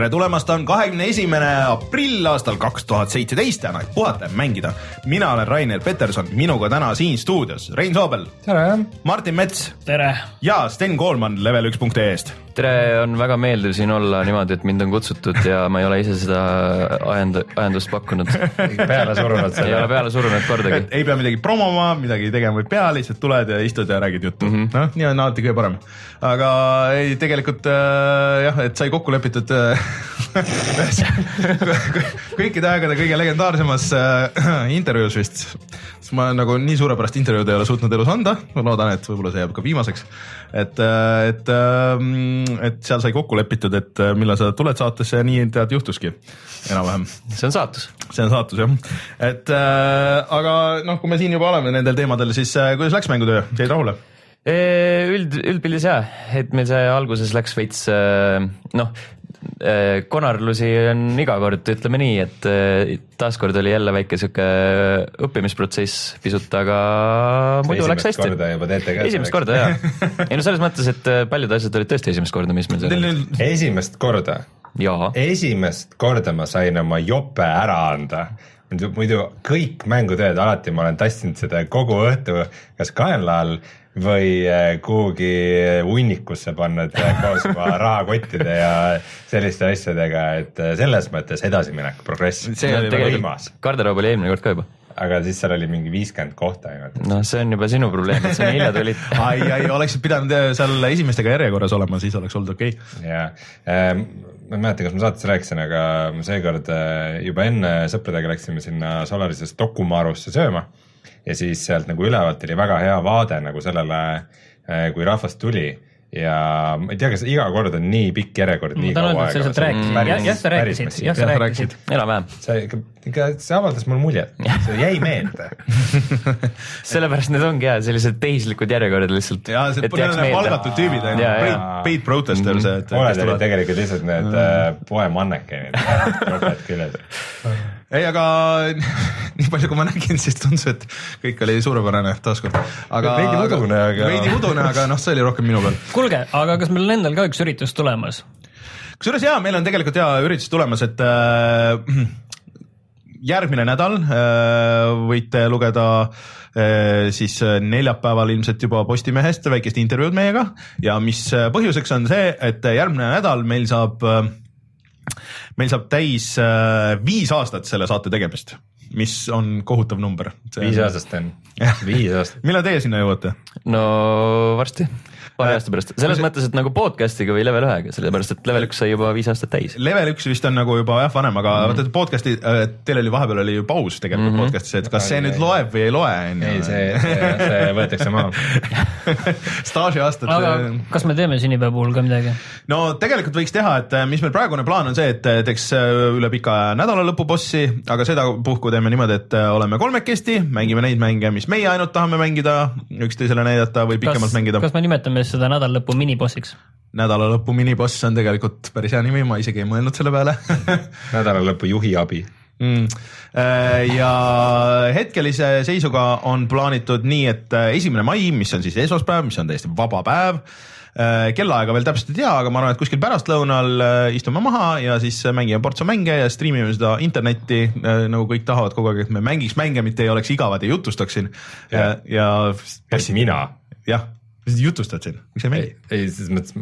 tere tulemast, on kahekümne esimene aprill aastal kaks tuhat seitseteist ja on aeg puhata ja mängida. mina olen Rainer Peterson, minuga täna siin stuudios Rein Soobel. tere! Martin Mets. tere! ja Sten Koolman level1.ee-st. tere, on väga meeldiv siin olla niimoodi, et mind on kutsutud ja ma ei ole ise seda ajend-, ajendust pakkunud. peale surunud ei ole peale surunud kordagi. ei pea midagi promoma, midagi tegema ei pea, lihtsalt tuled ja istud ja räägid juttu mm -hmm. noh, nii on alati kõige parem. aga ei, tegelikult äh, jah, et sai kokku lepitud äh, kõikide aegade kõige legendaarsemas äh, intervjuus vist. sest ma nagu nii suurepärast intervjuud ei ole suutnud elus anda, ma loodan, et võib-olla see jääb ka viimaseks. et, et, et seal sai kokku lepitud, et millal sa tuled saatesse ja nii tead juhtuski enam-vähem. see on saatus. see on saatus jah, et äh, aga noh, kui me siin juba oleme nendel teemadel, siis äh, kuidas läks mängutöö, jäid rahule? üld, üldpildis jaa, et meil see alguses läks veits noh, konarlusi on iga kord, ütleme nii, et taaskord oli jälle väike sihuke õppimisprotsess pisut, aga muidu läks hästi. esimest korda jaa, ei no selles mõttes, et paljud asjad olid tõesti esimest korda, mis meil seal olid. esimest korda? esimest korda ma sain oma jope ära anda muidu kõik mängutööd alati ma olen tassinud seda kogu õhtu kas kaenla all või kuhugi hunnikusse pannud koos oma rahakottide ja selliste asjadega, et selles mõttes edasiminek, progress. see oli võimas. garderoob oli eelmine kord ka juba aga siis seal oli mingi viiskümmend kohta ainult. noh, see on juba sinu probleem, et sa nii hilja tulid ai, ai, oleksid pidanud seal esimestega järjekorras olema, siis oleks olnud okei okay.. ja ähm,, ma ei mäleta, kas ma saates rääkisin, aga seekord juba enne sõpradega läksime sinna Solarisest Dokumarusse sööma ja siis sealt nagu ülevalt oli väga hea vaade nagu sellele, kui rahvast tuli ja ma ei tea, kas iga kord on nii pikk järjekord nii kaua aega. sa rääkisid, jah, sa rääkisid, jah, sa rääkisid. enam-vähem. see ikka, ikka, see avaldas mulle muljet, see jäi meelde sellepärast need ongi jah, sellised tehislikud järjekorrad lihtsalt. ja see palgatud tüübid on ju, paid, paid protesters mm. -hmm. pooled olid tegelikult lihtsalt need mm. poemannekenid, joped küljes ei, aga nii palju, kui ma nägin, siis tundus, et kõik oli suurepärane taaskord. aga veidi udune, aga. veidi udune, aga noh, see oli rohkem minu peal. kuulge, aga kas meil on endal ka üks üritus tulemas? kusjuures jaa, meil on tegelikult hea üritus tulemas, et äh, järgmine nädal äh, võite lugeda äh, siis neljapäeval ilmselt juba Postimehest väikest intervjuud meiega ja mis põhjuseks on see, et järgmine nädal meil saab äh, meil saab täis äh, viis aastat selle saate tegemist, mis on kohutav number. viis aastat on, viis aastat millal teie sinna jõuate? no varsti paari aasta pärast, selles see... mõttes, et nagu podcast'iga või level ühega, sellepärast et level üks sai juba viis aastat täis. level üks vist on nagu juba jah vanem, aga mm -hmm. vaata podcast'i, teil oli vahepeal oli ju paus tegelikult mm -hmm. podcast'is, et kas see nüüd loeb või ei loe on ju. ei, see, see, see võetakse maha staažiaastad. aga kas me teeme sünnipäeva puhul ka midagi? no tegelikult võiks teha, et mis meil praegune plaan on see, et teeks üle pika nädalalõpu bossi, aga sedapuhku teeme niimoodi, et oleme kolmekesti, mängime neid mänge, mis meie ainult tahame mängida, üksteisele näidata või pikemalt kas, mängida. kas me nimetame seda nädalalõpu minibossiks? nädalalõpu miniboss on tegelikult päris hea nimi, ma isegi ei mõelnud selle peale nädalalõpu juhi abi mm.. ja hetkelise seisuga on plaanitud nii, et äh, esimene mai, mis on siis esmaspäev, mis on täiesti vaba päev äh, kellaaega veel täpselt ei tea, aga ma arvan, et kuskil pärastlõunal istume maha ja siis mängime portsu mänge ja striimime seda internetti nagu kõik tahavad kogu aeg, et me mängiks mänge, mitte ei oleks igavad ja jutustaksin. ja, ja. kas mina? jah jutustad siin, miks ei mängi? ei, selles mõttes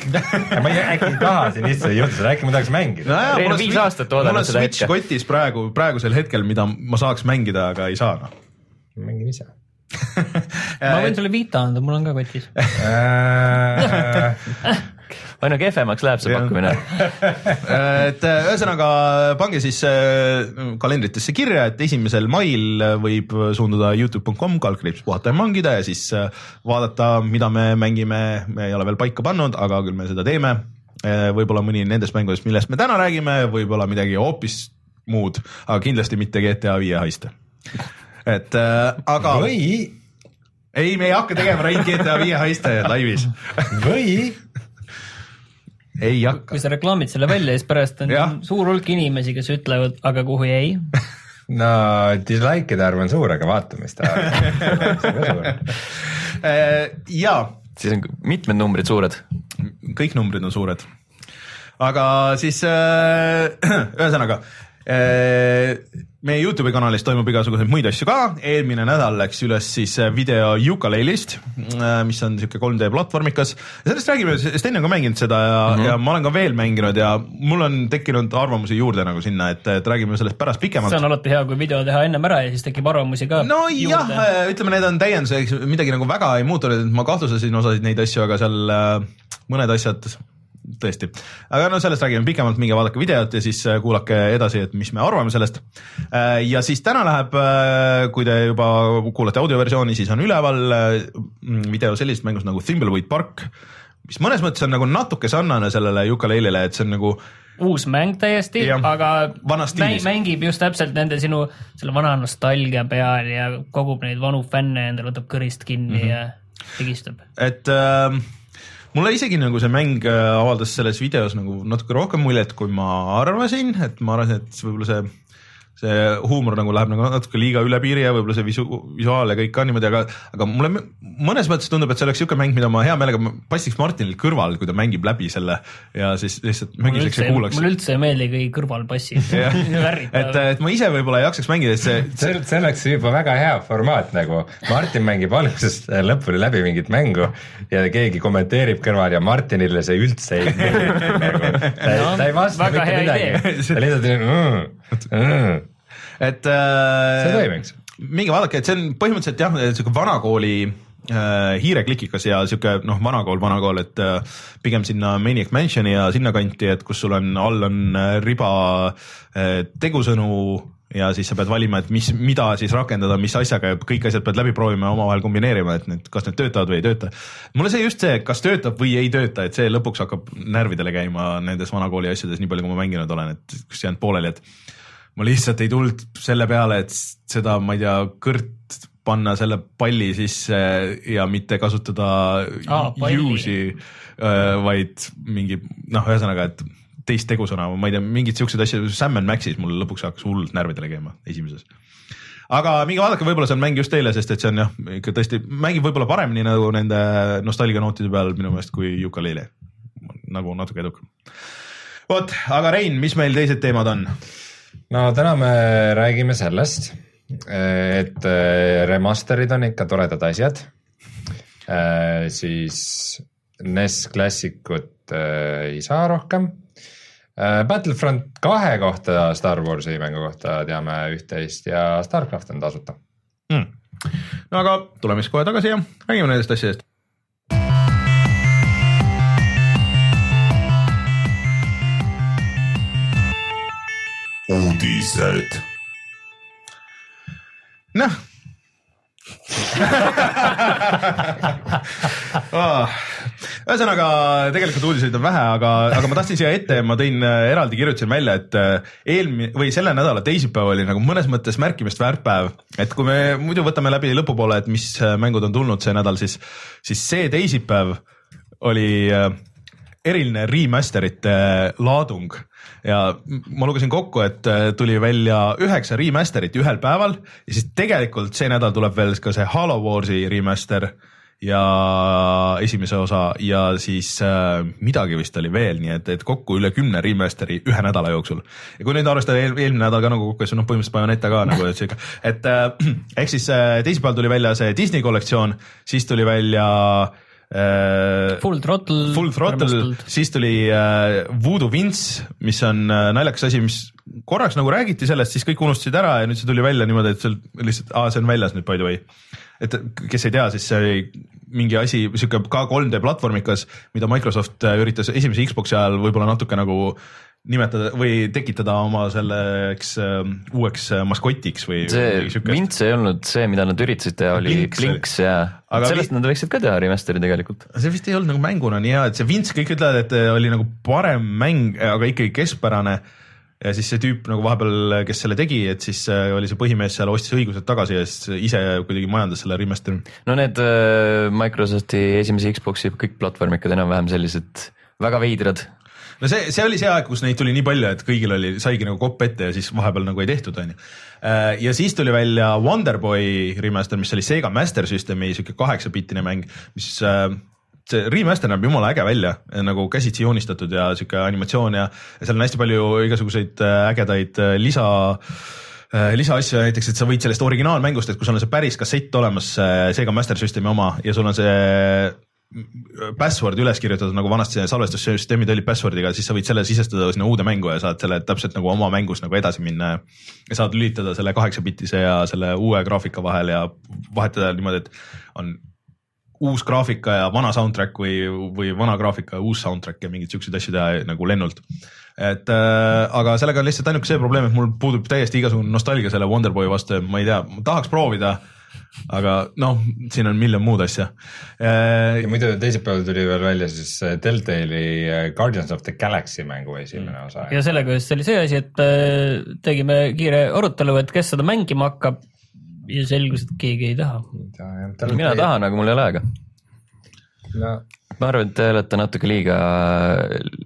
ma ei, äkki ei taha siin lihtsalt jutustada, äkki ma tahaks mängida no. Rein on viis aastat oodanud seda hetke. kotis praegu, praegusel hetkel, mida ma saaks mängida, aga ei saa noh. mängime ise ma võin sulle Vita anda, mul on ka kotis aina kehvemaks läheb see pakkumine et äh, ühesõnaga pange siis äh, kalendritesse kirja, et esimesel mail võib suunduda Youtube.com kaldkriips puhata ja mangida ja siis äh, vaadata, mida me mängime, me ei ole veel paika pannud, aga küll me seda teeme. võib-olla mõni nendest mängudest, millest me täna räägime, võib-olla midagi hoopis muud, aga kindlasti mitte GTA viie heiste. et äh, aga. või ei, me ei hakka tegema Rain GTA viie heiste laivis või ei hakka. kui sa reklaamid selle välja, siis pärast on ja. suur hulk inimesi, kes ütlevad, aga kuhu jäi no dislike'ide arv on suur, aga vaatamiste arv ja. siis on mitmed numbrid suured. kõik numbrid on suured. aga siis äh, ühesõnaga äh, meie Youtube'i kanalis toimub igasuguseid muid asju ka, eelmine nädal läks üles siis äh, video Ukulele'ist, äh, mis on niisugune 3D platvormikas. sellest räägime, sest enne ka mänginud seda ja mm, -hmm. ja ma olen ka veel mänginud ja mul on tekkinud arvamusi juurde nagu sinna, et, et räägime sellest pärast pikemalt. see on alati hea, kui video teha ennem ära ja siis tekib arvamusi ka. nojah, äh, ütleme, need on täienduseks, midagi nagu väga ei muutunud, et ma kahtlustasin osasid neid asju, aga seal mõned asjad tõesti, aga no sellest räägime pikemalt, minge vaadake videot ja siis äh, kuulake edasi, et mis me arvame sellest. Äh, ja siis täna läheb, äh, kui te juba kuulate audioversiooni, siis on üleval video sellisest mängust nagu Thimbleweed Park, mis mõnes mõttes on nagu natuke sarnane sellele Ukulele'le, et see on nagu uus mäng täiesti, aga mäng, mängib just täpselt nende sinu selle vana nostalgia peal ja kogub neid vanu fänne endale, võtab kõrist kinni mm -hmm. ja pigistab. et äh, mulle isegi nagu see mäng äh, avaldas selles videos nagu natuke rohkem muljet, kui ma arvasin, et ma arvasin, et võib-olla see see huumor nagu läheb nagu natuke liiga üle piiri ja võib-olla see visu, visuaal ja kõik ka niimoodi, aga, aga mulle mõnes mõttes tundub, et see oleks niisugune mäng, mida ma hea meelega passiks Martinil kõrval, kui ta mängib läbi selle ja siis lihtsalt mängiseks ja kuulaks. mulle üldse ei meeldi, kui kõrval passid et, et ma ise võib-olla ei jaksaks mängida, et see, see see oleks juba väga hea formaat nagu, Martin mängib algusest lõpuni läbi mingit mängu ja keegi kommenteerib kõrval ja Martinile see üldse ei meeldi nagu, ta, no, ta ei vasta mitte midagi, ta lihtsalt mm et äh,. see toimiks. minge vaadake, et see on põhimõtteliselt jah, sihuke vanakooli äh, hiireklikikas ja sihuke noh, vanakool, vanakool, et äh, pigem sinna Maniac Mansioni ja sinnakanti, et kus sul on, all on äh, riba äh, tegusõnu ja siis sa pead valima, et mis, mida siis rakendada, mis asjaga ja kõik asjad pead läbi proovima ja omavahel kombineerima, et need, kas need töötavad või ei tööta. mulle see just see, kas töötab või ei tööta, et see lõpuks hakkab närvidele käima nendes vanakooli asjades, nii palju kui ma mänginud olen, et kus jäänud pooleli, et ma lihtsalt ei tulnud selle peale, et seda, ma ei tea, kõrt panna selle palli sisse ja mitte kasutada ah, use'i, vaid mingi noh, ühesõnaga, et teist tegusõna, ma ei tea, mingeid siukseid asju, Sam and Maxis mul lõpuks hakkas hullult närvidele käima esimeses. aga minge vaadake, võib-olla see on mäng just teile, sest et see on jah, ikka tõesti mängib võib-olla paremini nagu nende nostalgianootide peal minu meelest kui Yooka-Laylee, nagu natuke edukam. vot, aga Rein, mis meil teised teemad on? No täna me räägime sellest, et äh, remaster'id on ikka toredad asjad. Äh, siis NES Classicut äh, ei saa rohkem. Battlefront kahe kohta, Star Warsi mängu kohta teame üht-teist ja Starcraft on tasuta mm.. no aga tuleme siis kohe tagasi ja räägime nendest asjadest. Uudised. noh oh. ühesõnaga tegelikult uudiseid on vähe, aga, aga ma tahtsin siia ette ja ma tõin äh, eraldi kirjutasin välja, et äh, eelmine või selle nädala teisipäev oli nagu mõnes mõttes märkimist väärt päev, et kui me muidu võtame läbi lõpupoole, et mis äh, mängud on tulnud see nädal, siis, siis see teisipäev oli eriline remasterite laadung ja ma lugesin kokku, et äh, tuli välja üheksa remaster'it ühel päeval ja siis tegelikult see nädal tuleb veel ka see Halo Warsi remaster ja esimese osa ja siis äh, midagi vist oli veel, nii et, et kokku üle kümne remaster'i ühe nädala jooksul. ja kui nüüd arvestada eel, eelmine nädal ka nagu kokku, siis noh, põhimõtteliselt Bayoneta ka nagu, et sihuke, et äh, ehk siis äh, teisipäeval tuli välja see Disney kollektsioon, siis tuli välja äh, Äh, Full Throttle. Full Throttle, siis tuli äh, Voodoo Vince, mis on äh, naljakas asi, mis korraks nagu räägiti sellest, siis kõik unustasid ära ja nüüd see tuli välja niimoodi, et seal lihtsalt, aa, see on väljas nüüd by the way. et kes ei tea, siis see oli mingi asi, sihuke ka 3D platvormikas, mida Microsoft üritas esimese Xbox'i ajal võib-olla natuke nagu nimetada või tekitada oma selleks äh, uueks äh, maskotiks või see Mints ei olnud see, mida nad üritasid teha, oli Blinks, Blinks ja aga sellest vi... nad võiksid ka teha remaster'i tegelikult. see vist ei olnud nagu mänguna nii hea, et see Vints, kõik ütlevad, et äh, oli nagu parem mäng, aga ikkagi keskpärane ja siis see tüüp nagu vahepeal, kes selle tegi, et siis äh, oli see põhimees seal, ostis õigused tagasi ja siis ise kuidagi majandas selle remaster'i. no need Microsofti esimese Xbox'i kõik platvormikad enam-vähem sellised väga veidrad. No see, see oli see aeg, kus neid tuli nii palju, et kõigil oli, saigi nagu kopp ette ja siis vahepeal nagu ei tehtud, on ju. Äh, ja siis tuli välja Wonderboy remaster, mis oli Sega Master Systemi sihuke kaheksabittine mäng, mis see remaster näeb jumala äge välja, nagu käsitsi joonistatud ja sihuke animatsioon ja, ja seal on hästi palju igasuguseid äh, ägedaid äh, lisa äh, lisaasju näiteks, et sa võid sellest originaalmängust, et kui sul on see päris kassett olemas, Sega Master Systemi oma ja sul on see password üles kirjutatud nagu vanasti salvestussüsteemid olid password'iga, siis sa võid selle sisestada sinna uude mängu ja saad selle täpselt nagu oma mängus nagu edasi minna. ja saad lülitada selle kaheksa-bitise ja selle uue graafika vahel ja vahetada niimoodi, et on uus graafika ja vana soundtrack või, või vana graafika ja uus soundtrack ja mingeid siukseid asju teha nagu lennult. et äh, aga sellega on lihtsalt ainuke see probleem, et mul puudub täiesti igasugune nostalgia selle Wonderboy vastu ja ma ei tea, ma tahaks proovida aga noh, siin on miljon muud asja. Äh, ja muidu teisipäeval tuli veel välja siis Deltali äh, Guardians of the Galaxy mängu esimene mm. osa. ja sellega just oli see asi, et äh, tegime kiire arutelu, et kes seda mängima hakkab ja selgus, et keegi ei taha. mina tahan, aga mul ei ole aega no.. ma arvan, et te olete natuke liiga,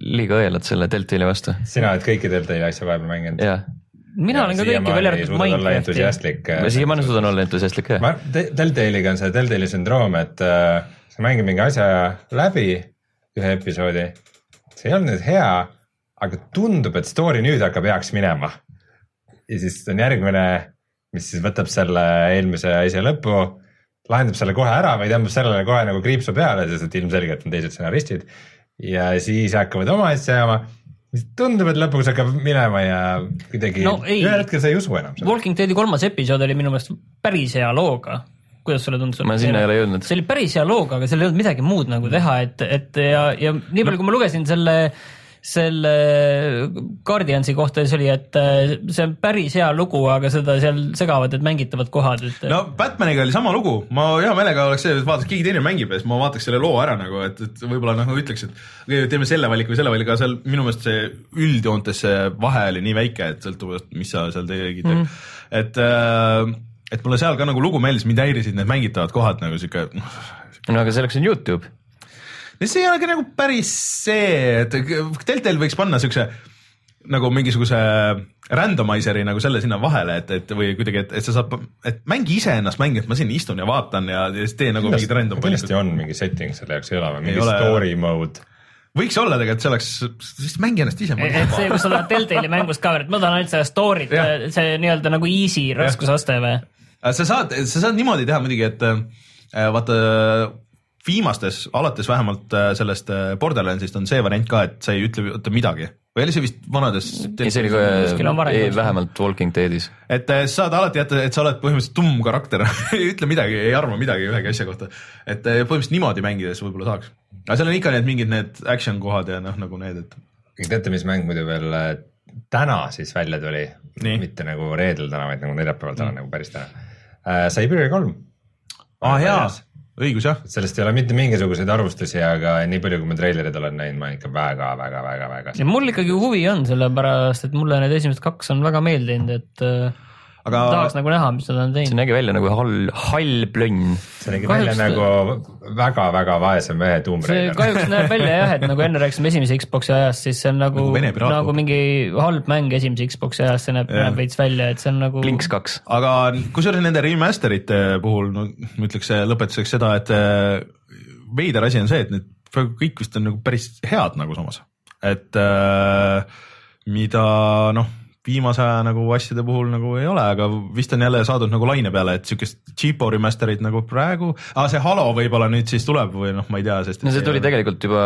liiga õelad selle Deltali vastu. sina oled kõiki Deltali asju vahepeal mänginud? jah mina olen ka kõiki välja arvatud Minecrafti. ma siiamaani suudan olla entusiastlik jah. Deltaliga on see Deltali sündroom, et äh, sa mängid mingi asja läbi, ühe episoodi, see ei olnud nüüd hea, aga tundub, et story nüüd hakkab heaks minema. ja siis on järgmine mis siis võtab selle eelmise asja lõppu, lahendab selle kohe ära või tõmbab sellele kohe nagu kriipsu peale, sest et ilmselgelt on teised stsenaristid. ja siis hakkavad oma asja ajama tundub, et lõpuks hakkab minema ja kuidagi no, ühel hetkel sa ei usu enam seda. Walking Deadi kolmas episood oli minu meelest päris hea looga. kuidas sulle tundus? ma sinna ei ole jõudnud. see oli päris hea looga, aga seal ei olnud midagi muud nagu teha, et, et ja, ja nii palju, kui ma lugesin selle äh, selle Guardiansi kohta siis oli, et äh, see on päris hea lugu, aga seda seal segavad need mängitavad kohad, et. no Batmaniga oli sama lugu, ma hea meelega oleks see, et vaataks, keegi teine mängib ja siis ma vaataks selle loo ära nagu, et, et võib-olla nagu ütleks, et teeme selle valiku või selle valiku, aga seal minu meelest see üldjoontes see vahe oli nii väike, et sõltuvalt, mis sa seal tegid mm, -hmm. et äh, et mulle seal ka nagu lugu meeldis, mind häirisid need mängitavad kohad nagu sihuke. Noh, no aga selleks on Youtube see ei ole ka nagu päris see, et Deltel võiks panna siukse nagu mingisuguse randomizer'i nagu selle sinna vahele, et, et või kuidagi, et, et sa saad, et mängi iseennast mängi, et ma siin istun ja vaatan ja, siis tee nagu mingid random kindlasti on mingi setting selle jaoks, ei ole või? Mingi ei story ole, mode. Võiks olla tegelikult, see oleks, siis mängi ennast ise. et see, kus sa tahad Deltali mängust ka, et ma tahan ainult seda story't, see nii-öelda nagu easy raskusaste või? sa saad, sa saad niimoodi teha muidugi, et äh, vaata viimastes, alates vähemalt äh, sellest äh, Borderlandsist on see variant ka, et sa ei ütle mitte midagi või oli see vist vanades? see oli ka vähemalt Walking Deadis. et äh, saad alati jätta, et sa oled põhimõtteliselt tumm karakter ei ütle midagi, ei arva midagi ühegi asja kohta. et põhimõtteliselt niimoodi mängides võib-olla saaks. aga seal on ikka need mingid need action kohad ja noh, nagu need, et. teate, mis mäng muidu veel täna siis välja tuli? mitte nagu reedel täna, vaid nagu neljapäeval täna mm. nagu päris täna uh,. Siberia kolm. aa ah, jaa õigus jah. sellest ei ole mitte mingisuguseid arvustusi, aga nii palju, kui ma treilerid olen näinud, ma ikka väga, väga, väga, väga. ja mul ikkagi huvi on, sellepärast et mulle need esimesed kaks on väga meeldinud, et äh, aga tahaks nagu näha, mis nad on teinud. see nägi välja nagu hall, hall plönn. see nägi kahjuks välja nagu väga-väga vaese mehe Tomb Raider. kahjuks näeb välja jah, et nagu enne rääkisime esimese Xbox'i ajast, siis see on nagu, nagu, nagu mingi halb mäng esimese Xbox'i ajast, see näeb, näeb veits välja, et see on nagu. Blinks kaks. aga kusjuures nende remaster ite puhul, no ma ütleks lõpetuseks seda, et äh, veider asi on see, et need praegu kõik vist on nagu päris head nagu samas, et äh, mida noh viimase aja nagu asjade puhul nagu ei ole, aga vist on jälle saadud nagu laine peale, et siukest cheapo remaster'it nagu praegu ah,, see Halo võib-olla nüüd siis tuleb või noh, ma ei tea, sest. no see tuli tegelikult juba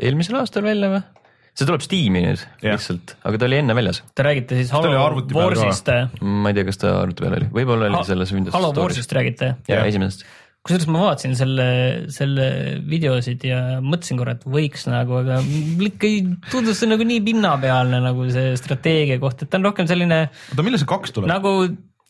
eelmisel aastal välja või? see tuleb Steam'i nüüd yeah. lihtsalt, aga ta oli enne väljas. Te räägite siis Halo Warsist? ma ei tea, kas ta arvuti peal oli, võib-olla oli ha selles Windows Halo Warsist räägite? jaa, esimesest kusjuures ma vaatasin selle, selle videosid ja mõtlesin korra, et võiks nagu, aga ikka ei tundus see nagu nii pinnapealne nagu see strateegia koht, et ta on rohkem selline. oota, millal see kaks tuleb? nagu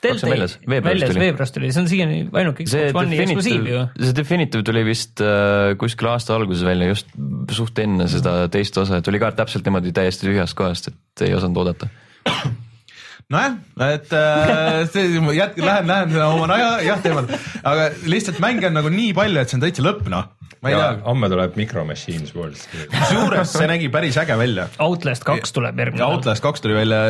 kaks on väljas, väljas tuli. veebruaris tuli, see on siiani ainuke Xbox One'i eksklusiiv ju see Definitive tuli vist äh, kuskil aasta alguses välja, just suht enne seda teist osa, et tuli ka täpselt niimoodi täiesti tühjast kohast, et ei osanud oodata. nojah, et äh, see jät-, lähen, lähen oma naja, jah teemale, aga lihtsalt mänge on nagu nii palju, et see on täitsa lõpp noh, ma ei ja tea, homme tuleb Micro Machines World. kusjuures see nägi päris äge välja. Outlast kaks tuleb järgmine. Outlast kaks tuli välja.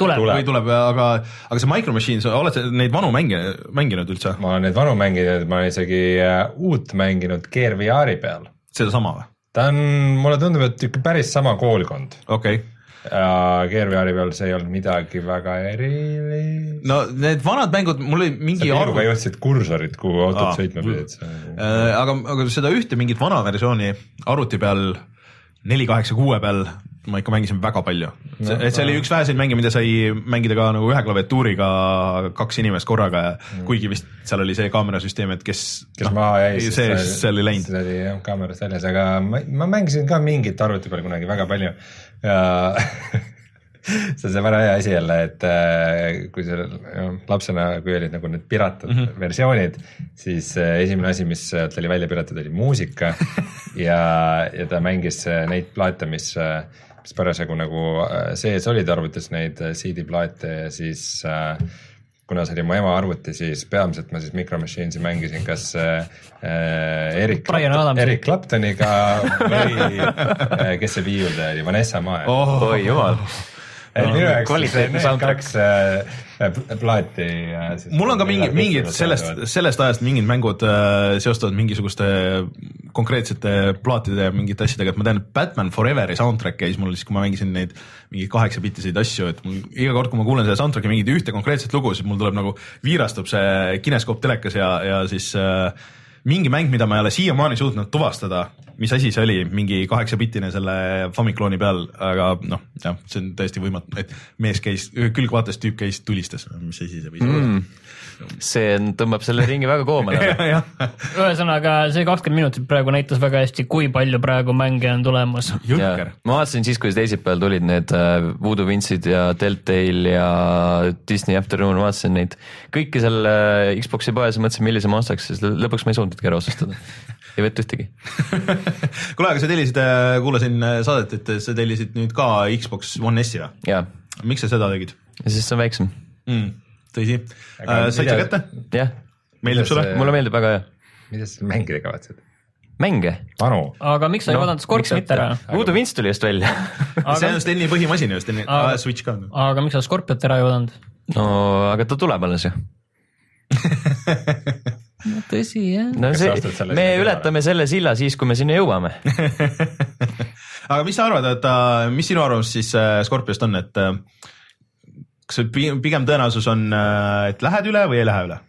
Tuleb. või tuleb, aga, aga see Micro Machines, oled sa neid vanu mänge mänginud üldse? ma olen neid vanu mänginud, ma olen isegi äh, uut mänginud Gear VR-i peal. sedasama või? ta on, mulle tundub, et ikka päris sama koolkond okei okay., ja Gear VR-i peal see ei olnud midagi väga erilist. no need vanad mängud, mul oli sa mingi pilguga juhtisid kursorit, kuhu autod Aa. sõitma pidid. Äh, aga, aga seda ühte mingit vana versiooni arvuti peal, neli kaheksa kuue peal ma ikka mängisin väga palju no,. et see oli üks väheseid mänge, mida sai mängida ka nagu ühe klaviatuuriga kaks inimest korraga ja mm. kuigi vist seal oli see kaamerasüsteem, et kes, kes noh, maha jäi, see, seal ei läinud. see oli jah kaamerast väljas, aga ma, ma mängisin ka mingit arvuti peal kunagi väga palju ja see on see väga hea asi jälle, et äh, kui sa lapsena, kui olid nagu need piratud mm. -hmm. versioonid, siis äh, esimene asi, mis sealt oli välja piratud, oli muusika ja, ja ta mängis äh, neid plaate, mis mis parasjagu nagu sees olid arvutis neid CD-plaate ja siis äh, kuna see oli mu ema arvuti, siis peamiselt ma siis Micro Machines'i mängisin kas äh, Erik. Erik Claptoniga või äh, kes see viiuldaja oli, Vanessa Mae oh.. oi jumal, et minu jaoks need kaks äh, plaati äh,. mul on ka mingi, mingid sellest, sellest ajast mingid mängud äh, seostuvad mingisuguste konkreetsete plaatide ja mingite asjadega, et ma tean, et Batman Foreveri soundtrack käis mul siis, kui ma mängisin neid mingeid kaheksapitiseid asju, et mul iga kord, kui ma kuulen selle soundtrack'i mingit ühte konkreetset lugu, siis mul tuleb nagu viirastub see kineskoop telekas ja, ja siis äh, mingi mäng, mida ma ei ole siiamaani suutnud tuvastada, mis asi see oli, mingi kaheksapitine selle Famicloni peal, aga noh, jah, see on täiesti võimatu, et mees käis, külgvaates tüüp käis, tulistas, mis asi see võis olla mm. See tõmbab selle ringi väga koomale. ühesõnaga see kakskümmend minutit praegu näitas väga hästi, kui palju praegu mänge on tulemas. ma vaatasin siis, kui teisipäeval tulid need äh, Voodoo Vince'id ja Deltale ja Disney Afternoon, vaatasin neid kõiki seal äh, Xbox'i poes ja mõtlesin, millise ma ostaks, siis lõ- lõpuks ma ei suutnudki ära otsustada. ei võtnud ühtegi. kuule, aga sa tellisid, kuulasin äh, saadet, et sa tellisid nüüd ka Xbox One S-i või? miks sa seda tegid siis see on väiksem. mm,? Tõsi äh,, said sa kätte? jah, meeldib sulle mulle meeldib väga, jah. mida sa mängida kavatsed? mänge. vanu? aga miks sa ei No, vaadanud Scorpionit ära? Voodoo Vince tuli just välja. see on Steni põhimasin ju, Steni Aga- Switch ka. aga miks sa Scorpionit ära ei vaadanud? no aga ta tuleb alles ju. tõsi jah. no see me ületame selle silla siis, kui me sinna jõuame. aga mis sa arvad, et äh, mis sinu arvamus siis äh, Scorpiost on, et äh, kas pigem tõenäosus on, et lähed üle või ei lähe üle?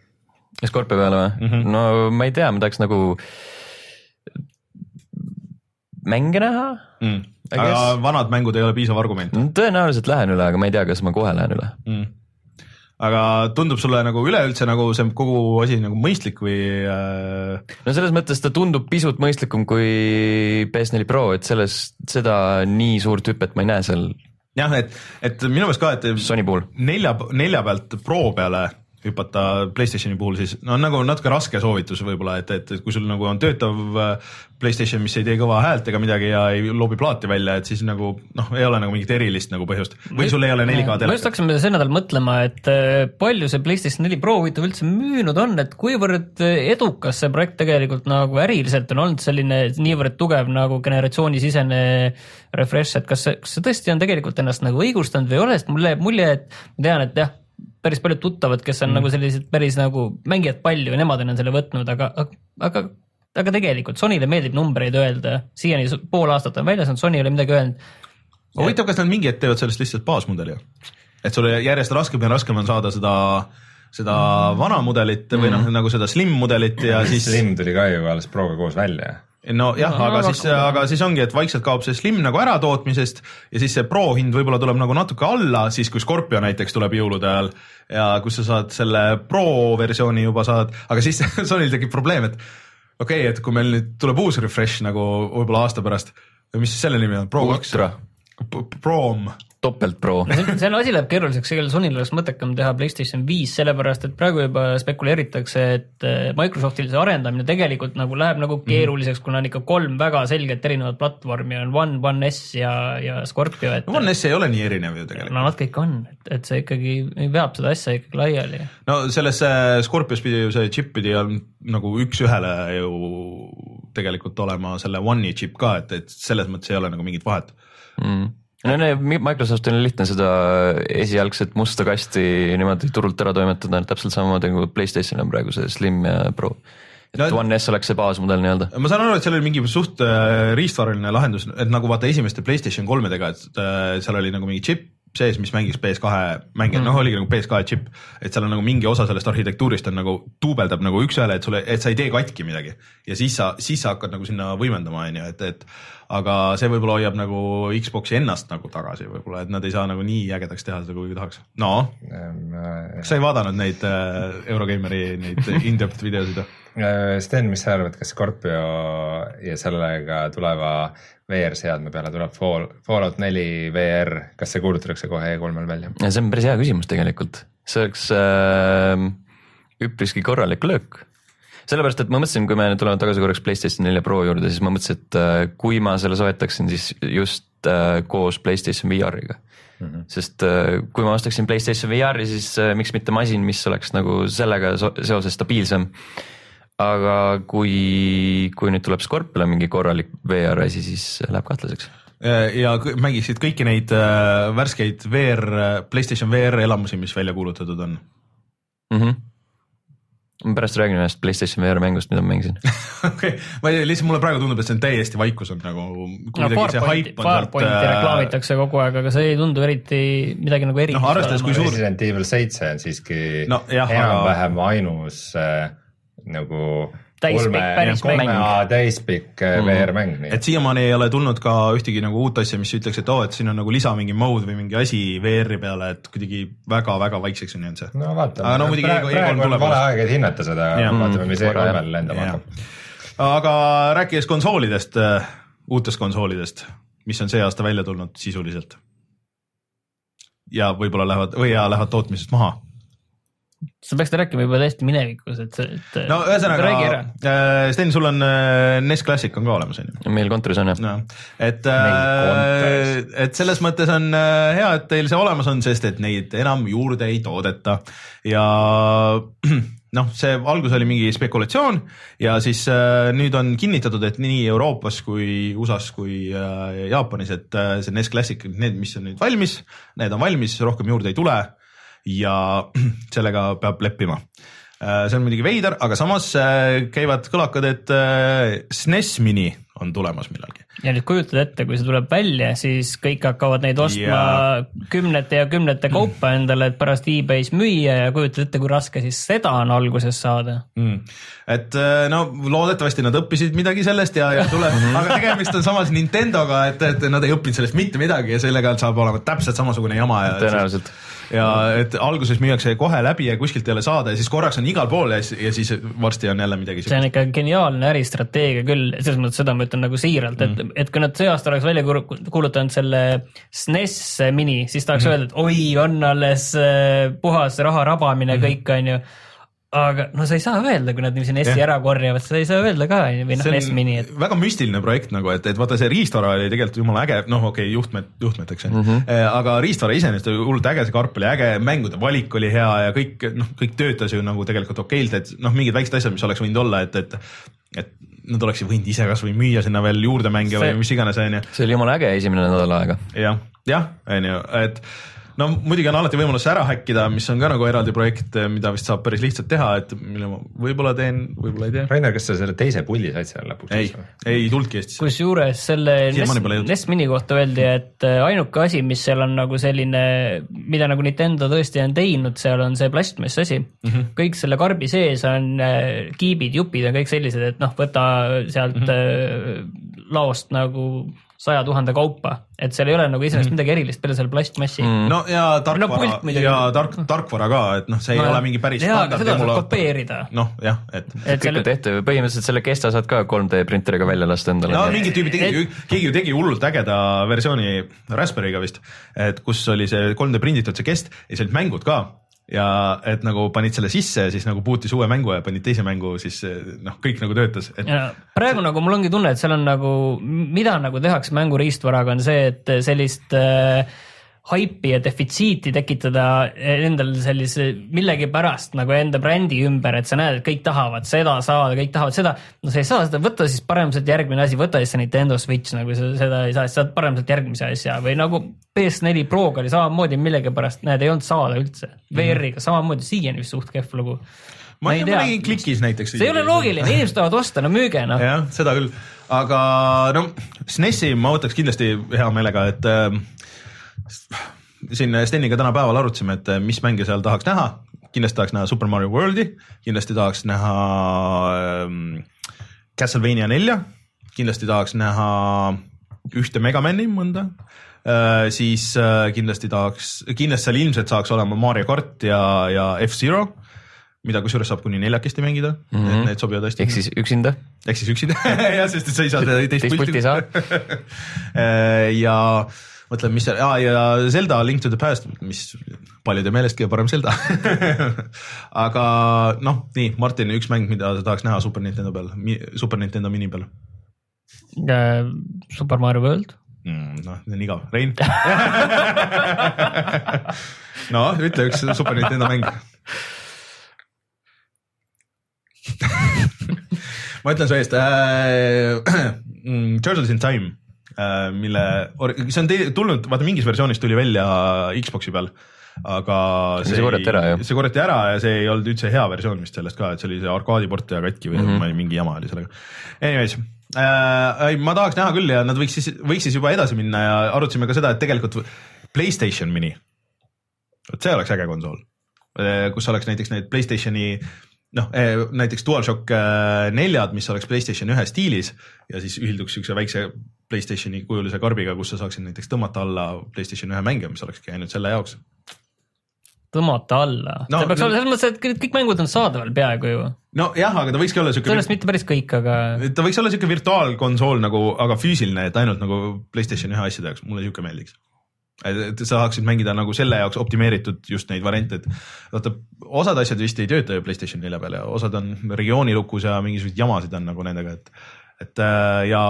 Scorpio peale või mm? -hmm. no ma ei tea, ma tahaks nagu mänge näha. Mm. Aga vanad mängud ei ole piisav argument tõenäoliselt lähen üle, aga ma ei tea, kas ma kohe lähen üle. mm.. aga tundub sulle nagu üleüldse nagu see kogu asi nagu mõistlik või äh, no selles mõttes ta tundub pisut mõistlikum kui PS4 Pro, et selles, seda nii suurt hüpet ma ei näe seal jah, et, et minu meelest ka, et Sony puhul. nelja, nelja pealt Pro peale hüpata Playstationi puhul siis no on nagu natuke raske soovitus võib-olla, et, et kui sul nagu on töötav äh, Playstation, mis ei tee kõva häält ega midagi ja ei loobi plaati välja, et siis nagu noh, ei ole nagu mingit erilist nagu põhjust või sul ei ole 4K ma just telekat. hakkasime see nädal mõtlema, et äh, palju see PlayStation neli Pro huvitav üldse müünud on, et kuivõrd äh, edukas see projekt tegelikult nagu äriliselt on olnud selline niivõrd tugev nagu generatsioonisisene refresh, et kas see, kas see tõesti on tegelikult ennast nagu õigustanud või ei ole, sest mulle jääb mulje, et ma tean, et jah, päris paljud tuttavad, kes on mm. nagu sellised päris nagu mängijad palju ja nemad on selle võtnud, aga, aga aga tegelikult Sonyle meeldib numbreid öelda, siiani pool aastat on väljas olnud, Sony ei ole midagi öelnud. huvitav, kas nad mingi hetk teevad sellest lihtsalt baasmudeli? et sul järjest raskem ja raskem on saada seda, seda vana mudelit või noh, nagu seda slim mudelit ja siis Slim tuli ka ju alles Proga koos välja. nojah, No, aga aga siis, aga siis ongi, et vaikselt kaob see slim nagu ära tootmisest ja siis see pro hind võib-olla tuleb nagu natuke alla, siis kui Scorpio näiteks tuleb jõulude ajal ja kus sa saad selle pro versiooni juba saad, aga siis Sonyl tekib probleem, et okei okay,, et kui meil nüüd tuleb uus refresh nagu võib-olla aasta pärast, mis selle nimi on, Pro kaks? Prom, topelt pro. see on asi läheb keeruliseks, ega Sonyl oleks mõttekam teha Playstation viis, sellepärast et praegu juba spekuleeritakse, et äh, Microsoftil see arendamine tegelikult nagu läheb nagu mhm. keeruliseks mm, -hmm. kuna on ikka kolm väga selget erinevat platvormi on One, One S ja, ja Scorpio, et. One S ei ole nii erinev ju tegelikult. no natuke ikka on, et, et see ikkagi veab seda asja ikkagi laiali. no selles Scorpios pidi ju see chip pidi on nagu üks-ühele ju tegelikult olema selle One'i chip ka, et, et selles mõttes ei ole nagu mingit vahet mm no no Microsoftil on lihtne seda esialgset musta kasti niimoodi turult ära toimetada, täpselt samamoodi nagu Playstation on praegu see Slim ja Pro. et no, One S oleks see baasmudel nii-öelda. ma saan aru, et seal oli mingi suht äh, riistvaraline lahendus, et nagu vaata esimeste Playstation kolmedega, et äh, seal oli nagu mingi chip sees, mis mängis PS2 mänge mm., noh oligi nagu PS2 chip, et seal on nagu mingi osa sellest arhitektuurist on nagu duubeldab nagu üks-ühele, et sulle, et sa ei tee katki midagi ja siis sa, siis sa hakkad nagu sinna võimendama, on ju, et, et aga see võib-olla hoiab nagu Xbox'i ennast nagu tagasi võib-olla, et nad ei saa nagu nii ägedaks teha seda, kuigi tahaks. no ähm,, kas sa ei vaadanud neid äh, Eurogeimeri neid in-depth videosid või? Äh, Sten, mis sa arvad, kas Scorpio ja sellega tuleva VR-seadme peale tuleb Fall, Fallout neli VR, kas see kuulutatakse kohe E3-l välja? see on päris hea küsimus tegelikult, see oleks äh, üpriski korralik löök sellepärast, et ma mõtlesin, kui me tuleme tagasi korraks Playstation nelja Pro juurde, siis ma mõtlesin, et äh, kui ma selle soetaksin, siis just äh, koos Playstation VR-iga mm. -hmm. sest äh, kui ma ostaksin Playstation VR-i, siis miks mitte masin, mis oleks nagu sellega seoses stabiilsem. Aga kui, kui nüüd tuleb Scorpiole mingi korralik VR asi, siis läheb kahtlaseks ja mängiksid kõiki neid värskeid VR, Playstation VR elamusi, mis välja kuulutatud on mm. -hmm ma pärast räägin ühest Playstation VR mängust, mida ma mängisin okei okay., ma ei tea, lihtsalt mulle praegu tundub, et see on täiesti vaikus on nagu. no Farpointi, Farpointi äh... reklaamitakse kogu aeg, aga see ei tundu eriti midagi nagu erilist. noh, arvestades, kui suur. Resident Evil seitse on siiski no, enam-vähem aga... ainus äh, nagu täispikk, päris mäng. täispikk mm. VR-mäng. et siiamaani ei ole tulnud ka ühtegi nagu uut asja, mis ütleks, et oo oh,, et siin on nagu lisa mingi mode või mingi asi VR-i peale, et kuidagi väga-väga vaikseks on jäänud see. no vaatame, no, praegu, praegu on vale aeg, et hinnata seda, vaatame, mis E3-l lendama hakkab. aga rääkides konsoolidest, äh, uutest konsoolidest, mis on see aasta välja tulnud sisuliselt. ja võib-olla lähevad või ja lähevad tootmisest maha sa peaksid rääkima juba täiesti minevikus, et see, et. no ühesõnaga, äh, Sten, sul on äh, NES Classic on ka olemas, on ju? meil kontoris on jah no,. et, äh, et selles mõttes on hea, et teil see olemas on, sest et neid enam juurde ei toodeta ja noh, see algus oli mingi spekulatsioon ja siis äh, nüüd on kinnitatud, et nii Euroopas kui USA-s kui äh, Jaapanis, et äh, see NES Classic, need, mis on nüüd valmis, need on valmis, rohkem juurde ei tule ja sellega peab leppima. Äh, see on muidugi veider, aga samas äh, käivad kõlakad, et SNES äh, Mini on tulemas millalgi. ja nüüd kujutad ette, kui see tuleb välja, siis kõik hakkavad neid ostma ja... kümnete ja kümnete kaupa mm. endale, et pärast e-base müüa ja kujutad ette, kui raske siis seda on alguses saada mm.. et no loodetavasti nad õppisid midagi sellest ja, ja tuleb aga tegemist on samas Nintendoga, et, et nad ei õppinud sellest mitte midagi ja sellega saab olema täpselt samasugune jama ja tõenäoliselt ja et alguses müüakse kohe läbi ja kuskilt ei ole saada ja siis korraks on igal pool ja siis, ja siis varsti on jälle midagi. see on ikka geniaalne äristrateegia küll, selles mõttes seda ma ütlen nagu siiralt, et mm., et kui nad see aasta oleks välja kuulutanud selle SNES mini, siis tahaks mm. öelda, et oi, on alles äh, puhas raha rabamine mm. kõik, on ju aga no sa ei saa öelda, kui nad niiviisi NES-i ära korjavad, sa ei saa öelda ka või noh, NES mini, et. väga müstiline projekt nagu, et, et vaata, see riistvara oli tegelikult jumala äge, noh, okei okay,, juhtmed, juhtmeteks on ju mm -hmm., aga riistvara iseenesest oli hullult äge, see karp oli äge, mängude valik oli hea ja kõik noh, kõik töötas ju nagu tegelikult okeilt, et noh, mingid väiksed asjad, mis oleks võinud olla, et, et et nad oleksid võinud ise kasvõi müüa sinna veel juurde mänge see, või mis iganes, on ju. see oli jumala äge esimene nädal aega. jah, jah, on ju, et no muidugi on alati võimalus ära häkkida, mis on ka nagu eraldi projekt, mida vist saab päris lihtsalt teha, et mille ma võib-olla teen, võib-olla ei tee. Rainer, kas sa selle teise pulli said seal lõpuks? ei, ei tulnudki Eestisse. kusjuures selle NES, NES Mini kohta öeldi, et äh, ainuke asi, mis seal on nagu selline, mida nagu Nintendo tõesti on teinud, seal on see plastmass asi mm. -hmm. kõik selle karbi sees on äh, kiibid, jupid on kõik sellised, et noh, võta sealt mm -hmm. laost nagu saja tuhande kaupa, et seal ei ole nagu iseenesest mm. midagi erilist peale selle plastmassi mm.. no ja tarkvara no, ja tark, tarkvara ka, et noh, see ei no, ole mingi päris jaa, aga seda saab kopeerida. noh, jah, et, et. kõik selle... on tehtud, põhimõtteliselt selle Kesta saad ka 3D printeriga välja lasta endale. no mingid tüübid tegi et..., keegi ju tegi hullult ägeda versiooni Raspberry'ga vist, et kus oli see 3D prinditud see Kest ja siis olid mängud ka ja et nagu panid selle sisse, siis nagu bootis uue mängu ja panid teise mängu, siis noh, kõik nagu töötas et.... praegu nagu mul ongi tunne, et seal on nagu, mida nagu tehakse mängu riistvaraga, on see, et sellist äh, haipi ja defitsiiti tekitada endal sellise millegipärast nagu enda brändi ümber, et sa näed, et kõik tahavad seda saada, kõik tahavad seda. no sa ei saa seda, võta siis parem sealt järgmine asi, võta siis see Nintendo Switch nagu sa seda ei saa, siis saad parem sealt järgmise asja või nagu PS4 Proga oli samamoodi millegipärast, näed, ei olnud saada üldse. VR-iga samamoodi siiani vist suht kehv lugu ma, ma, ma nägin klikis näiteks. see ei ole loogiline, inimesed tahavad osta, no müüge noh. jah, seda küll, aga no SNES-i ma võtaks kindlasti hea meelega, et äh, siin Steniga täna päeval arutasime, et mis mänge seal tahaks näha, kindlasti tahaks näha Super Mario Worldi, kindlasti tahaks näha ähm, Castlevania nelja, kindlasti tahaks näha ühte Megamani mõnda äh,, siis äh, kindlasti tahaks, kindlasti seal ilmselt saaks olema Mario kart ja, ja F-Zero mida kusjuures saab kuni neljakesti mängida mm, -hmm. et mhm. need sobivad hästi. ehk siis üksinda. ehk siis üksinda jah, sest et sa ei saa teist pulti. teist pulti ei saa äh, ja mõtlen, mis seal ah,, ja Zelda Link to the Past, mis paljude meelest kõige parem Zelda. Aga noh, nii Martin, üks mäng, mida sa tahaks näha Super Nintendo peal, Super Nintendo mini peal? Uh,? Super Mario World. Mm,. noh, see on igav, Rein? No ütle üks Super Nintendo mäng. Ma ütlen su eest äh,, Turtles in Time mille, see on tulnud, vaata mingis versioonis tuli välja Xbox'i peal, aga see, see korjati ära, jah? see korjati ära ja see ei olnud üldse hea versioon vist sellest ka, et see oli see arkaadiport ja katki või mm -hmm. mingi jama oli sellega. Anyways äh,, ma tahaks näha küll ja nad võiks siis, võiks siis juba edasi minna ja arutasime ka seda, et tegelikult Playstation mini, vot see oleks äge konsool, äh, kus oleks näiteks need Playstationi noh, eh, näiteks DualShock äh, neljad, mis oleks Playstation ühe stiilis ja siis ühilduks siukse väikse Playstationi kujulise karbiga, kus sa saaksid näiteks tõmmata alla Playstation ühe mänge, mis olekski ainult selle jaoks. tõmmata alla no,, see peaks olema selles mõttes, et kõik mängud on saadaval peaaegu ju. nojah, aga ta võikski olla siuke. sellest mitte päris kõik, aga. ta võiks olla siuke virtuaalkonsool nagu, aga füüsiline, et ainult nagu Playstation ühe asjade jaoks, mulle siuke meeldiks et sa saaksid mängida nagu selle jaoks optimeeritud just neid variante, et vaata, osad asjad vist ei tööta ju Playstation nelja peal ja osad on regioonilukus ja mingisuguseid jamasid on nagu nendega, et et äh, ja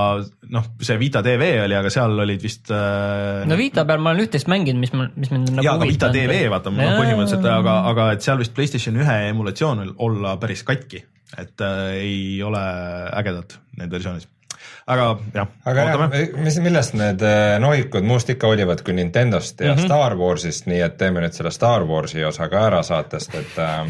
noh, see Vita TV oli, aga seal olid vist äh,. no Vita peal ma olen üht-teist mänginud, mis mis mind nagu. jaa, aga Vita TV vaata no, põhimõtteliselt, aga, aga et seal vist Playstation ühe emulatsioon olla päris katki, et äh, ei ole ägedad need versioonid aga jah. aga jah, mis, millest need äh, nohikud muust ikka olivad kui Nintendost ja mm -hmm. Star Warsist, nii et teeme nüüd selle Star Warsi osa ka ära saatest, et äh,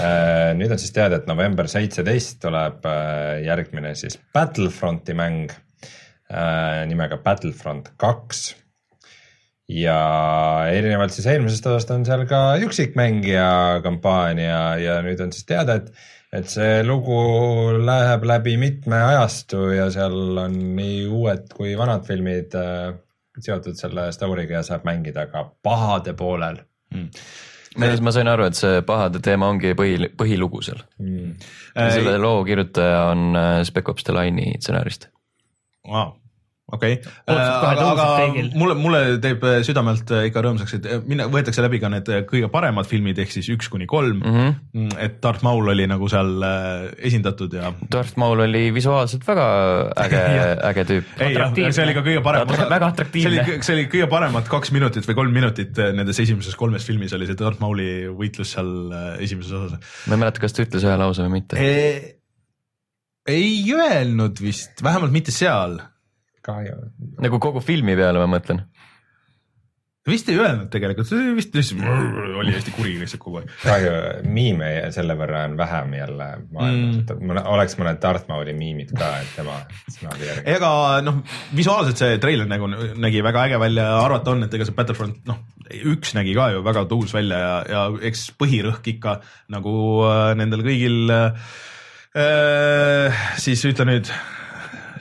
äh, nüüd on siis teada, et november seitseteist tuleb äh, järgmine siis Battlefronti mäng äh, nimega Battlefront kaks ja erinevalt siis eelmisest osast on seal ka üksikmängija kampaania ja nüüd on siis teada, et et see lugu läheb läbi mitme ajastu ja seal on nii uued kui vanad filmid äh, seotud selle story'ga ja saab mängida ka pahade poolel. Mm.. Meeles ma sain aru, et see pahade teema ongi põhi, põhilugu seal. Mm.. selle loo kirjutaja on äh, Spec Ops The Line'i stsenarist. Wow okei okay., äh, aga, aga mulle, mulle teeb äh, südamelt äh, ikka rõõmsaks, et minna, võetakse läbi ka need kõige paremad filmid ehk siis üks kuni kolm mhm. mm. -hmm. et Darth Maul oli nagu seal esindatud ja. Darth Maul oli visuaalselt väga äge äge tüüp. ei jah, see oli ka kõige parem osa. väga atraktiivne. see oli, see oli kõige paremad kaks minutit või kolm minutit nendes esimeses kolmes filmis oli see Darth Mauli võitlus seal esimeses osas. ma ei mäleta, kas ta ütles ühe lause või mitte e. ei öelnud vist, vähemalt mitte seal kahju. nagu kogu filmi peale ma mõtlen. vist ei öelnud tegelikult, see vist lihtsalt oli hästi kuri lihtsalt kogu aeg. kahju, miime selle võrra on vähem jälle maailmas mm., oleks mõned Darth Mauli miimid ka, et tema sõnade järgi. ega noh, visuaalselt see treiler nagu nägi väga äge välja ja arvata on, et ega see Battlefront noh, üks nägi ka ju väga tuus välja ja, ja eks põhirõhk ikka nagu äh, nendel kõigil äh, siis ütle nüüd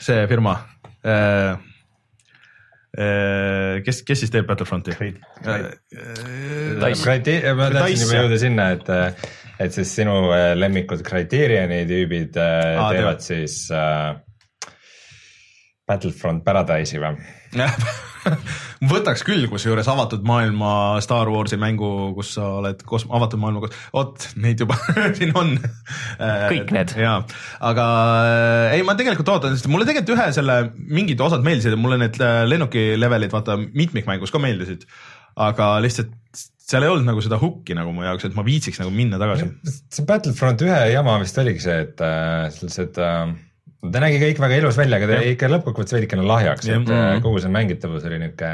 see firma äh, kes, kes siis teeb Battlefronti? ma tahtsin juba jõuda sinna, et, et siis sinu lemmikud Criterioni tüübid Aa, teevad teevad. siis äh, Battlefront Paradise'i või võtaks küll, kusjuures avatud maailma Star Warsi mängu, kus sa oled kos-, avatud maailma kos-, vot neid juba siin on. kõik need. jaa, aga ei, ma tegelikult ootan, sest mulle tegelikult ühe selle mingid osad meeldisid mulle need äh, lennuki levelid vaata mitmikmängus ka meeldisid. aga lihtsalt seal ei olnud nagu seda hukki nagu mu jaoks, et ma viitsiks nagu minna tagasi. see Battlefront ühe jama vist oligi see, et äh, sellised äh, ta nägi kõik väga ilus välja, aga ta jäi ikka lõppkokkuvõttes veidikene lahjaks, et mm -hmm. kogu see mängitavus oli niuke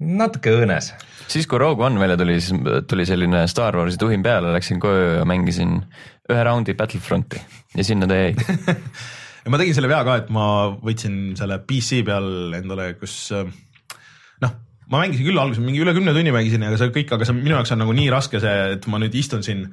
natuke õõnes. siis, kui Rogue One välja tuli, siis tuli selline Star Warsi tuhin peale, läksin koju ja mängisin ühe raundi Battlefronti ja sinna ta jäi ja ma tegin selle vea ka, et ma võtsin selle PC peal endale, kus noh, ma mängisin küll alguses mingi üle kümne tunni mängisin, aga see kõik, aga see minu jaoks on nagu nii raske see, et ma nüüd istun siin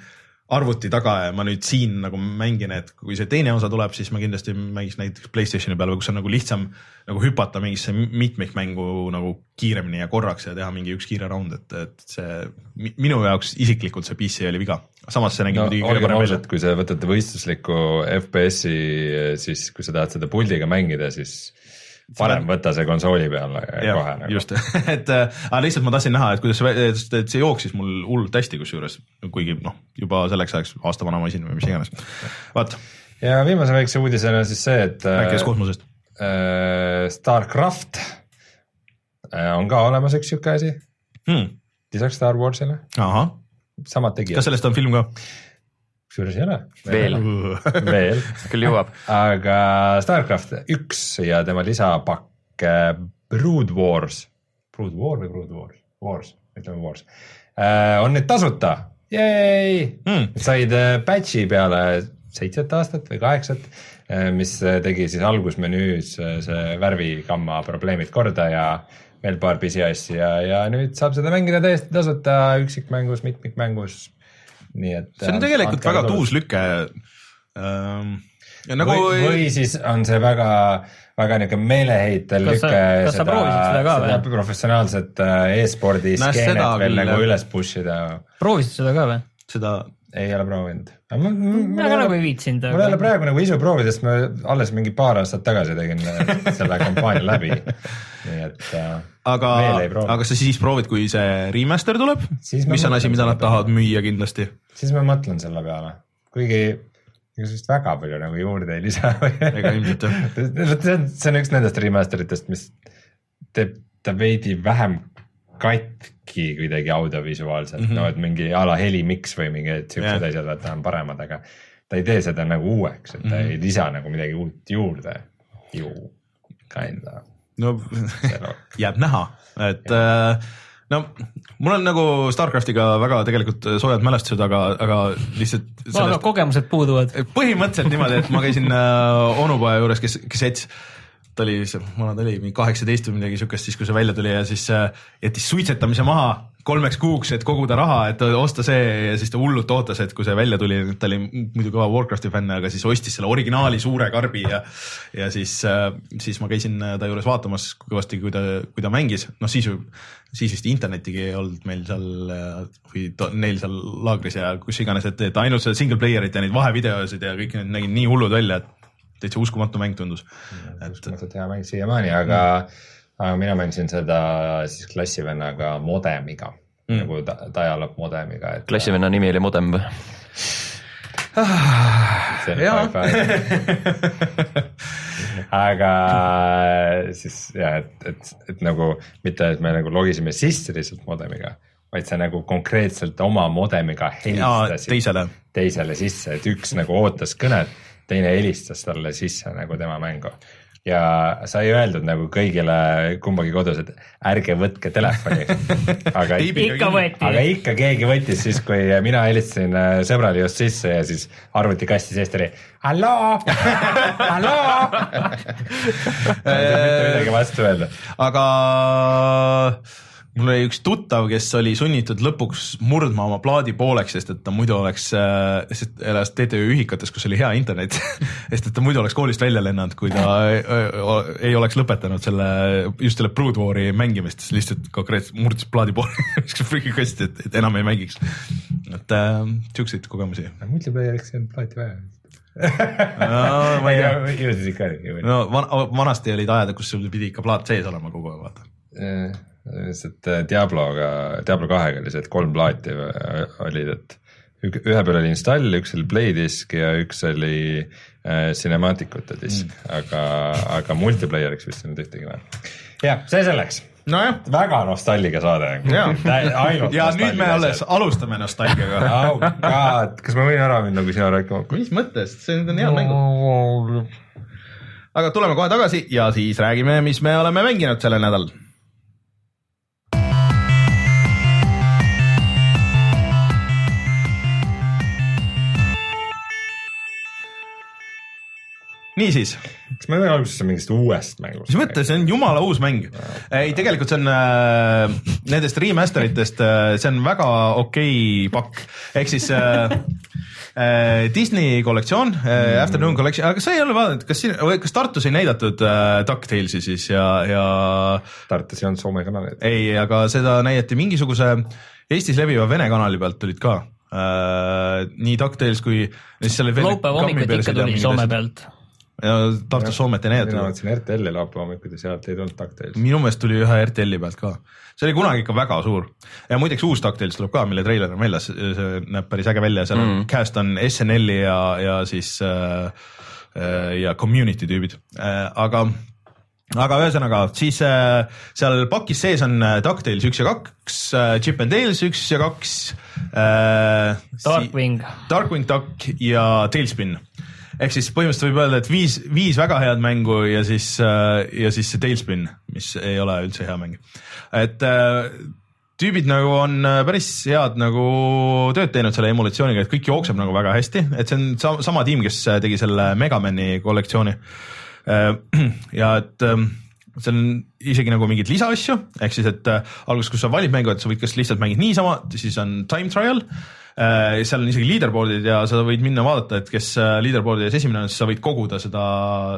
arvuti taga ja ma nüüd siin nagu mängin, et kui see teine osa tuleb, siis ma kindlasti mängiks näiteks Playstationi peal, kus on nagu lihtsam nagu hüpata mingisse mitmikmängu nagu kiiremini ja korraks ja teha mingi üks kiire round, et, et see minu jaoks isiklikult see PC oli viga. samas see nägi no, muidugi kõige parem välja. kui sa võtate võistlusliku FPS-i, siis kui sa tahad seda puldiga mängida, siis parem võtta see konsooli peale kohe nagu. just et äh, aga lihtsalt ma tahtsin näha, et kuidas see, et see jooksis mul hullult hästi, kusjuures kuigi noh, juba selleks ajaks aasta vana masin või mis iganes, vaat. ja viimase väikse uudisena siis see, et. rääkides kosmosest äh,. Starcraft äh, on ka olemas üks sihuke asi hmm.. lisaks Star Warsile. samad tegijad. kas sellest on film ka? Kusjuures ei ole. veel. Veel. Küll jõuab. aga Starcraft üks ja tema lisapakk äh, Brood Wars, Brood War või Brood Wars, Wars, ütleme Wars, äh, on nüüd tasuta, hmm. said patch'i äh, peale seitset aastat või kaheksat, mis tegi siis algusmenüüs see värvigamma probleemid korda ja veel paar pisiasja ja, ja nüüd saab seda mängida täiesti tasuta üksikmängus, mitmikmängus nii et. see on tegelikult väga tuus lüke ähm,. Nagu... või, või siis on see väga, väga niisugune meeleheitel lüke. kas sa proovisid seda ka või? professionaalset äh, e-spordi skeenet veel nagu üles push ida. proovisid seda ka või? seda ei ole proovinud. mina ka nagu ei viitsinud. mul ei ole praegu nagu isu proovida, sest ma alles mingi paar aastat tagasi tegin selle kampaania läbi, nii et äh, aga, aga sa siis proovid, kui see remaster tuleb, mis on asi, mida nad tahavad müüa kindlasti? siis ma mõtlen selle peale, kuigi ega sellest väga palju nagu juurde ei lisa ega ilmselt jah. see on, see on üks nendest remaster itest, mis teeb ta veidi vähem katki kuidagi audiovisuaalselt mm, -hmm. no et mingi a la helimiks või mingid siuksed yeah. asjad vaata on paremad, aga ta ei tee seda nagu uueks, et ta mm -hmm. ei lisa nagu midagi uut juurde ju, kinda no jääb näha, et äh, no mul on nagu Starcraftiga väga tegelikult soojad mälestused, aga, aga lihtsalt. ka kogemused puuduvad. põhimõtteliselt niimoodi, et ma käisin äh, onupoja juures, kes, kes jättis ta oli, vana ta oli, mingi kaheksateist või midagi siukest, siis kui see välja tuli ja siis äh, jättis suitsetamise maha kolmeks kuuks, et koguda raha, et osta see ja siis ta hullult ootas, et kui see välja tuli, ta oli muidu kõva Warcrafti fänn, aga siis ostis selle originaali suure karbi ja ja siis, äh, siis ma käisin ta juures vaatamas kõvasti, kui ta, kui ta mängis, noh siis ju, siis vist internetigi ei olnud meil seal või to, neil seal laagris ja kus iganes, et, et ainult seda single player'it ja neid vahevideosid ja kõik need nägid nii hullud välja, et täitsa uskumatu mäng tundus. uskumatult hea mäng siiamaani, aga mm., aga mina mängisin seda siis klassivennaga modemiga mm., nagu ta, dial-up modemiga et.... klassivenna nimi oli modem või? aga siis jah, et, et, et nagu mitte, et me nagu logisime sisse lihtsalt modemiga, vaid sa nagu konkreetselt oma modemiga helistasid teisele. teisele sisse, et üks nagu ootas kõnet teine helistas talle sisse nagu tema mängu ja sai öeldud nagu kõigile kumbagi kodus, et ärge võtke telefoni. aga ikka võeti. aga ikka keegi võttis siis, kui mina helistasin äh, sõbrale just sisse ja siis arvutikasti seest oli halloo, halloo. mitte midagi vastu öelda. aga mul oli üks tuttav, kes oli sunnitud lõpuks murdma oma plaadi pooleks, sest et ta muidu oleks, sest elas TTÜ ühikates, kus oli hea internet sest et ta muidu oleks koolist välja lennanud, kui ta ei oleks lõpetanud selle, just selle Brood War'i mängimist, siis lihtsalt konkreetselt murdis plaadi poole viskas prügikasti, et, et enam ei mängiks. et äh, siukseid kogemusi. multiplayer'iks ei olnud plaati vaja no, ma ei tea. ju siis ikka oli. no van, vanasti olid ajad, kus sul pidi ikka plaat sees olema kogu aeg, vaata. Lihtsalt äh, Diabloga, Diablo kahega oli see, et kolm plaati olid, et ühe peal oli install, üks oli playdisk ja üks oli äh, cinematicute disk mm., aga, aga multiplayer'iks vist ei olnud ühtegi vaja. jah, see selleks nojah, väga nostalgia saade. ainult. ja nüüd me alles alustame nostalgiaga oh god, kas ma võin ära minna, kui sina rääkima hakkad? mis mõttes, see on head mängud. aga tuleme kohe tagasi ja siis räägime, mis me oleme mänginud sellel nädalal niisiis. kas me võime alguses mingist uuest mängust? mis mõttes, see on jumala uus mäng. ei, tegelikult see on äh, nendest remaster itest äh,, see on väga okei okay pakk, ehk siis äh, äh, Disney kollektsioon äh,, mm. Afternoon Collection, aga sa ei ole vaadanud, kas siin, kas Tartus ei näidatud äh, DuckTalesi siis ja, ja. Tartus ei olnud Soome kanaleid. ei, aga seda näidati mingisuguse Eestis leviva vene kanali pealt tulid ka äh, nii DuckTales kui. laupäeva hommikuti ikka tuli Soome pealt ja Tartus Soomet ei näidatud. mina vaatasin RTL-i laupäeva hommikuti, sealt ei tulnud DuckTales. minu meelest tuli ühe RTL-i pealt ka, see oli kunagi ikka väga suur ja muideks uus DuckTales tuleb ka, mille treiler on väljas, see näeb päris äge välja, seal mm. cast on SNL-i ja, ja siis äh, äh, ja community tüübid äh,, aga aga ühesõnaga siis äh, seal pakis sees on äh, DuckTales üks ja kaks äh,, Chip and Dales üks ja kaks äh,. Darkwing. Darkwing Duck ja Tailspin ehk siis põhimõtteliselt võib öelda, et viis, viis väga head mängu ja siis, äh, ja siis see Tailspin, mis ei ole üldse hea mäng. et äh, tüübid nagu on äh, päris head nagu tööd teinud selle emulatsiooniga, et kõik jookseb nagu väga hästi, et see on sama, sama tiim, kes tegi selle Megamani kollektsiooni. ja et ähm, seal on isegi nagu mingeid lisaasju, ehk siis, et alguses, kus sa valid mängu, et sa võid kas lihtsalt mängida niisama, siis on time trial. Äh, seal on isegi leaderboard'id ja sa võid minna vaadata, et kes äh, leaderboard'i ees esimene on, siis sa võid koguda seda,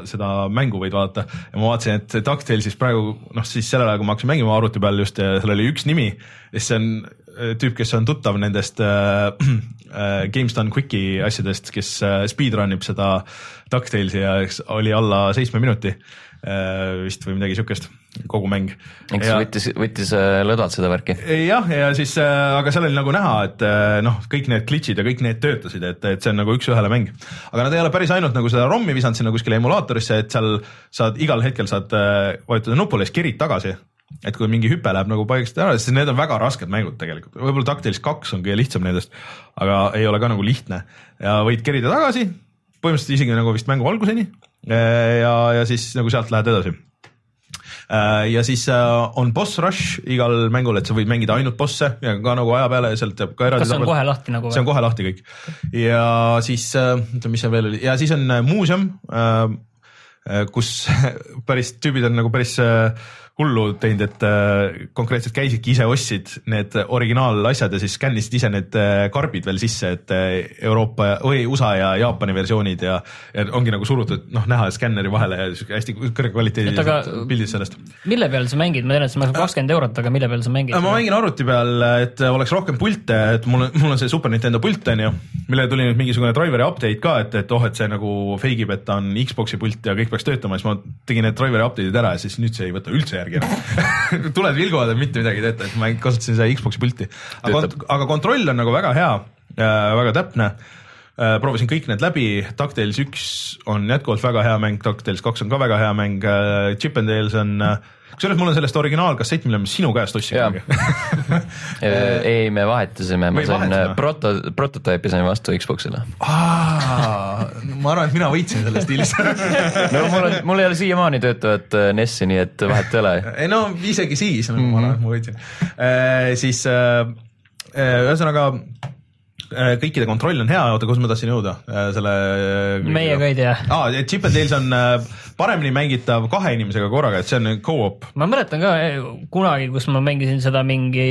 seda mängu võid vaadata. ja ma vaatasin, et DuckTalesis praegu noh, siis sellel ajal, kui ma hakkasin mängima arvuti peal just seal oli üks nimi ja siis see on äh, tüüp, kes on tuttav nendest äh, äh, Games Done Quicki asjadest, kes äh, speedrun ib seda DuckTalesi ja oli alla seitsme minuti. äh, vist või midagi siukest kogu mäng. eks ja, võttis, võttis äh, lõdvalt seda värki. jah, ja siis, äh, aga seal oli nagu näha, et äh, noh, kõik need glitch'id ja kõik need töötasid, et, et see on nagu üks-ühele mäng. aga nad ei ole päris ainult nagu seda ROM-i visanud sinna kuskile emulaatorisse, et seal saad igal hetkel saad vajutada nupule, siis kerid tagasi et kui mingi hüpe läheb nagu paigast ära, siis need on väga rasked mängud tegelikult, võib-olla DuckTales kaks on kõige lihtsam nendest, aga ei ole ka nagu lihtne ja võid kerida tagasi, põhimõtteliselt isegi nagu vist mängu alguseni ja, ja siis nagu sealt lähed edasi Äh, ja siis äh, on boss rush igal mängul, et sa võid mängida ainult bosse ja ka nagu aja peale ja sealt jääb ka eraldi. kas see on kohe lahti nagu? see on kohe lahti kõik ja siis, oota, äh, mis seal veel oli ja siis on muuseum, kus päris tüübid on nagu päris hullu teinud, et äh, konkreetselt käisidki ise, ostsid need originaalasjad ja siis skännisid ise need äh, karbid veel sisse, et äh, Euroopa või USA ja Jaapani versioonid ja, ja ongi nagu surutud noh, näha skänneri vahele ja sihuke hästi kõrge kvaliteedi pildid sellest. mille peal sa mängid, ma tean, et see maksab kakskümmend eurot, aga mille peal sa mängid? ma mängin arvuti peal, et oleks rohkem pilte, et mul on, mul on see Super Nintendo pult on ju, millele tuli nüüd mingisugune driver'i update ka, et, et oh, et see nagu fake ib, et ta on Xbox'i pult ja kõik peaks töötama, siis ma tegin need driver'i update'id ära ja siis nüüd see ei võta üldse järgi järgi enam tuled vilguvad ja mitte midagi ei tööta, et ma kasutasin seda Xbox'i pulti. aga, kont aga kontroll on nagu väga hea äh,, väga täpne. Proovisin kõik need läbi, DuckTales üks on jätkuvalt väga hea mäng, DuckTales kaks on ka väga hea mäng äh,, Chip and Dales on äh, kusjuures mul on sellest originaalkassett, mille ma sinu käest ostsin ei, me vahetasime, ma sain äh, proto, prototüüpi sain vastu Xbox'ile. ma arvan, et mina võitsin sellest diilist no mul on, mul ei ole siiamaani töötavat äh, NES-i, nii et vahet ei ole. ei no isegi siis ma arvan, et ma võitsin. Siis ühesõnaga äh, kõikide kontroll on hea, oota, kus ma tahtsin jõuda äh, selle. meie ka ei tea. aa, et Chip and Dale's on paremini mängitav kahe inimesega korraga, et see on go-op. ma mäletan ka kunagi, kus ma mängisin seda mingi,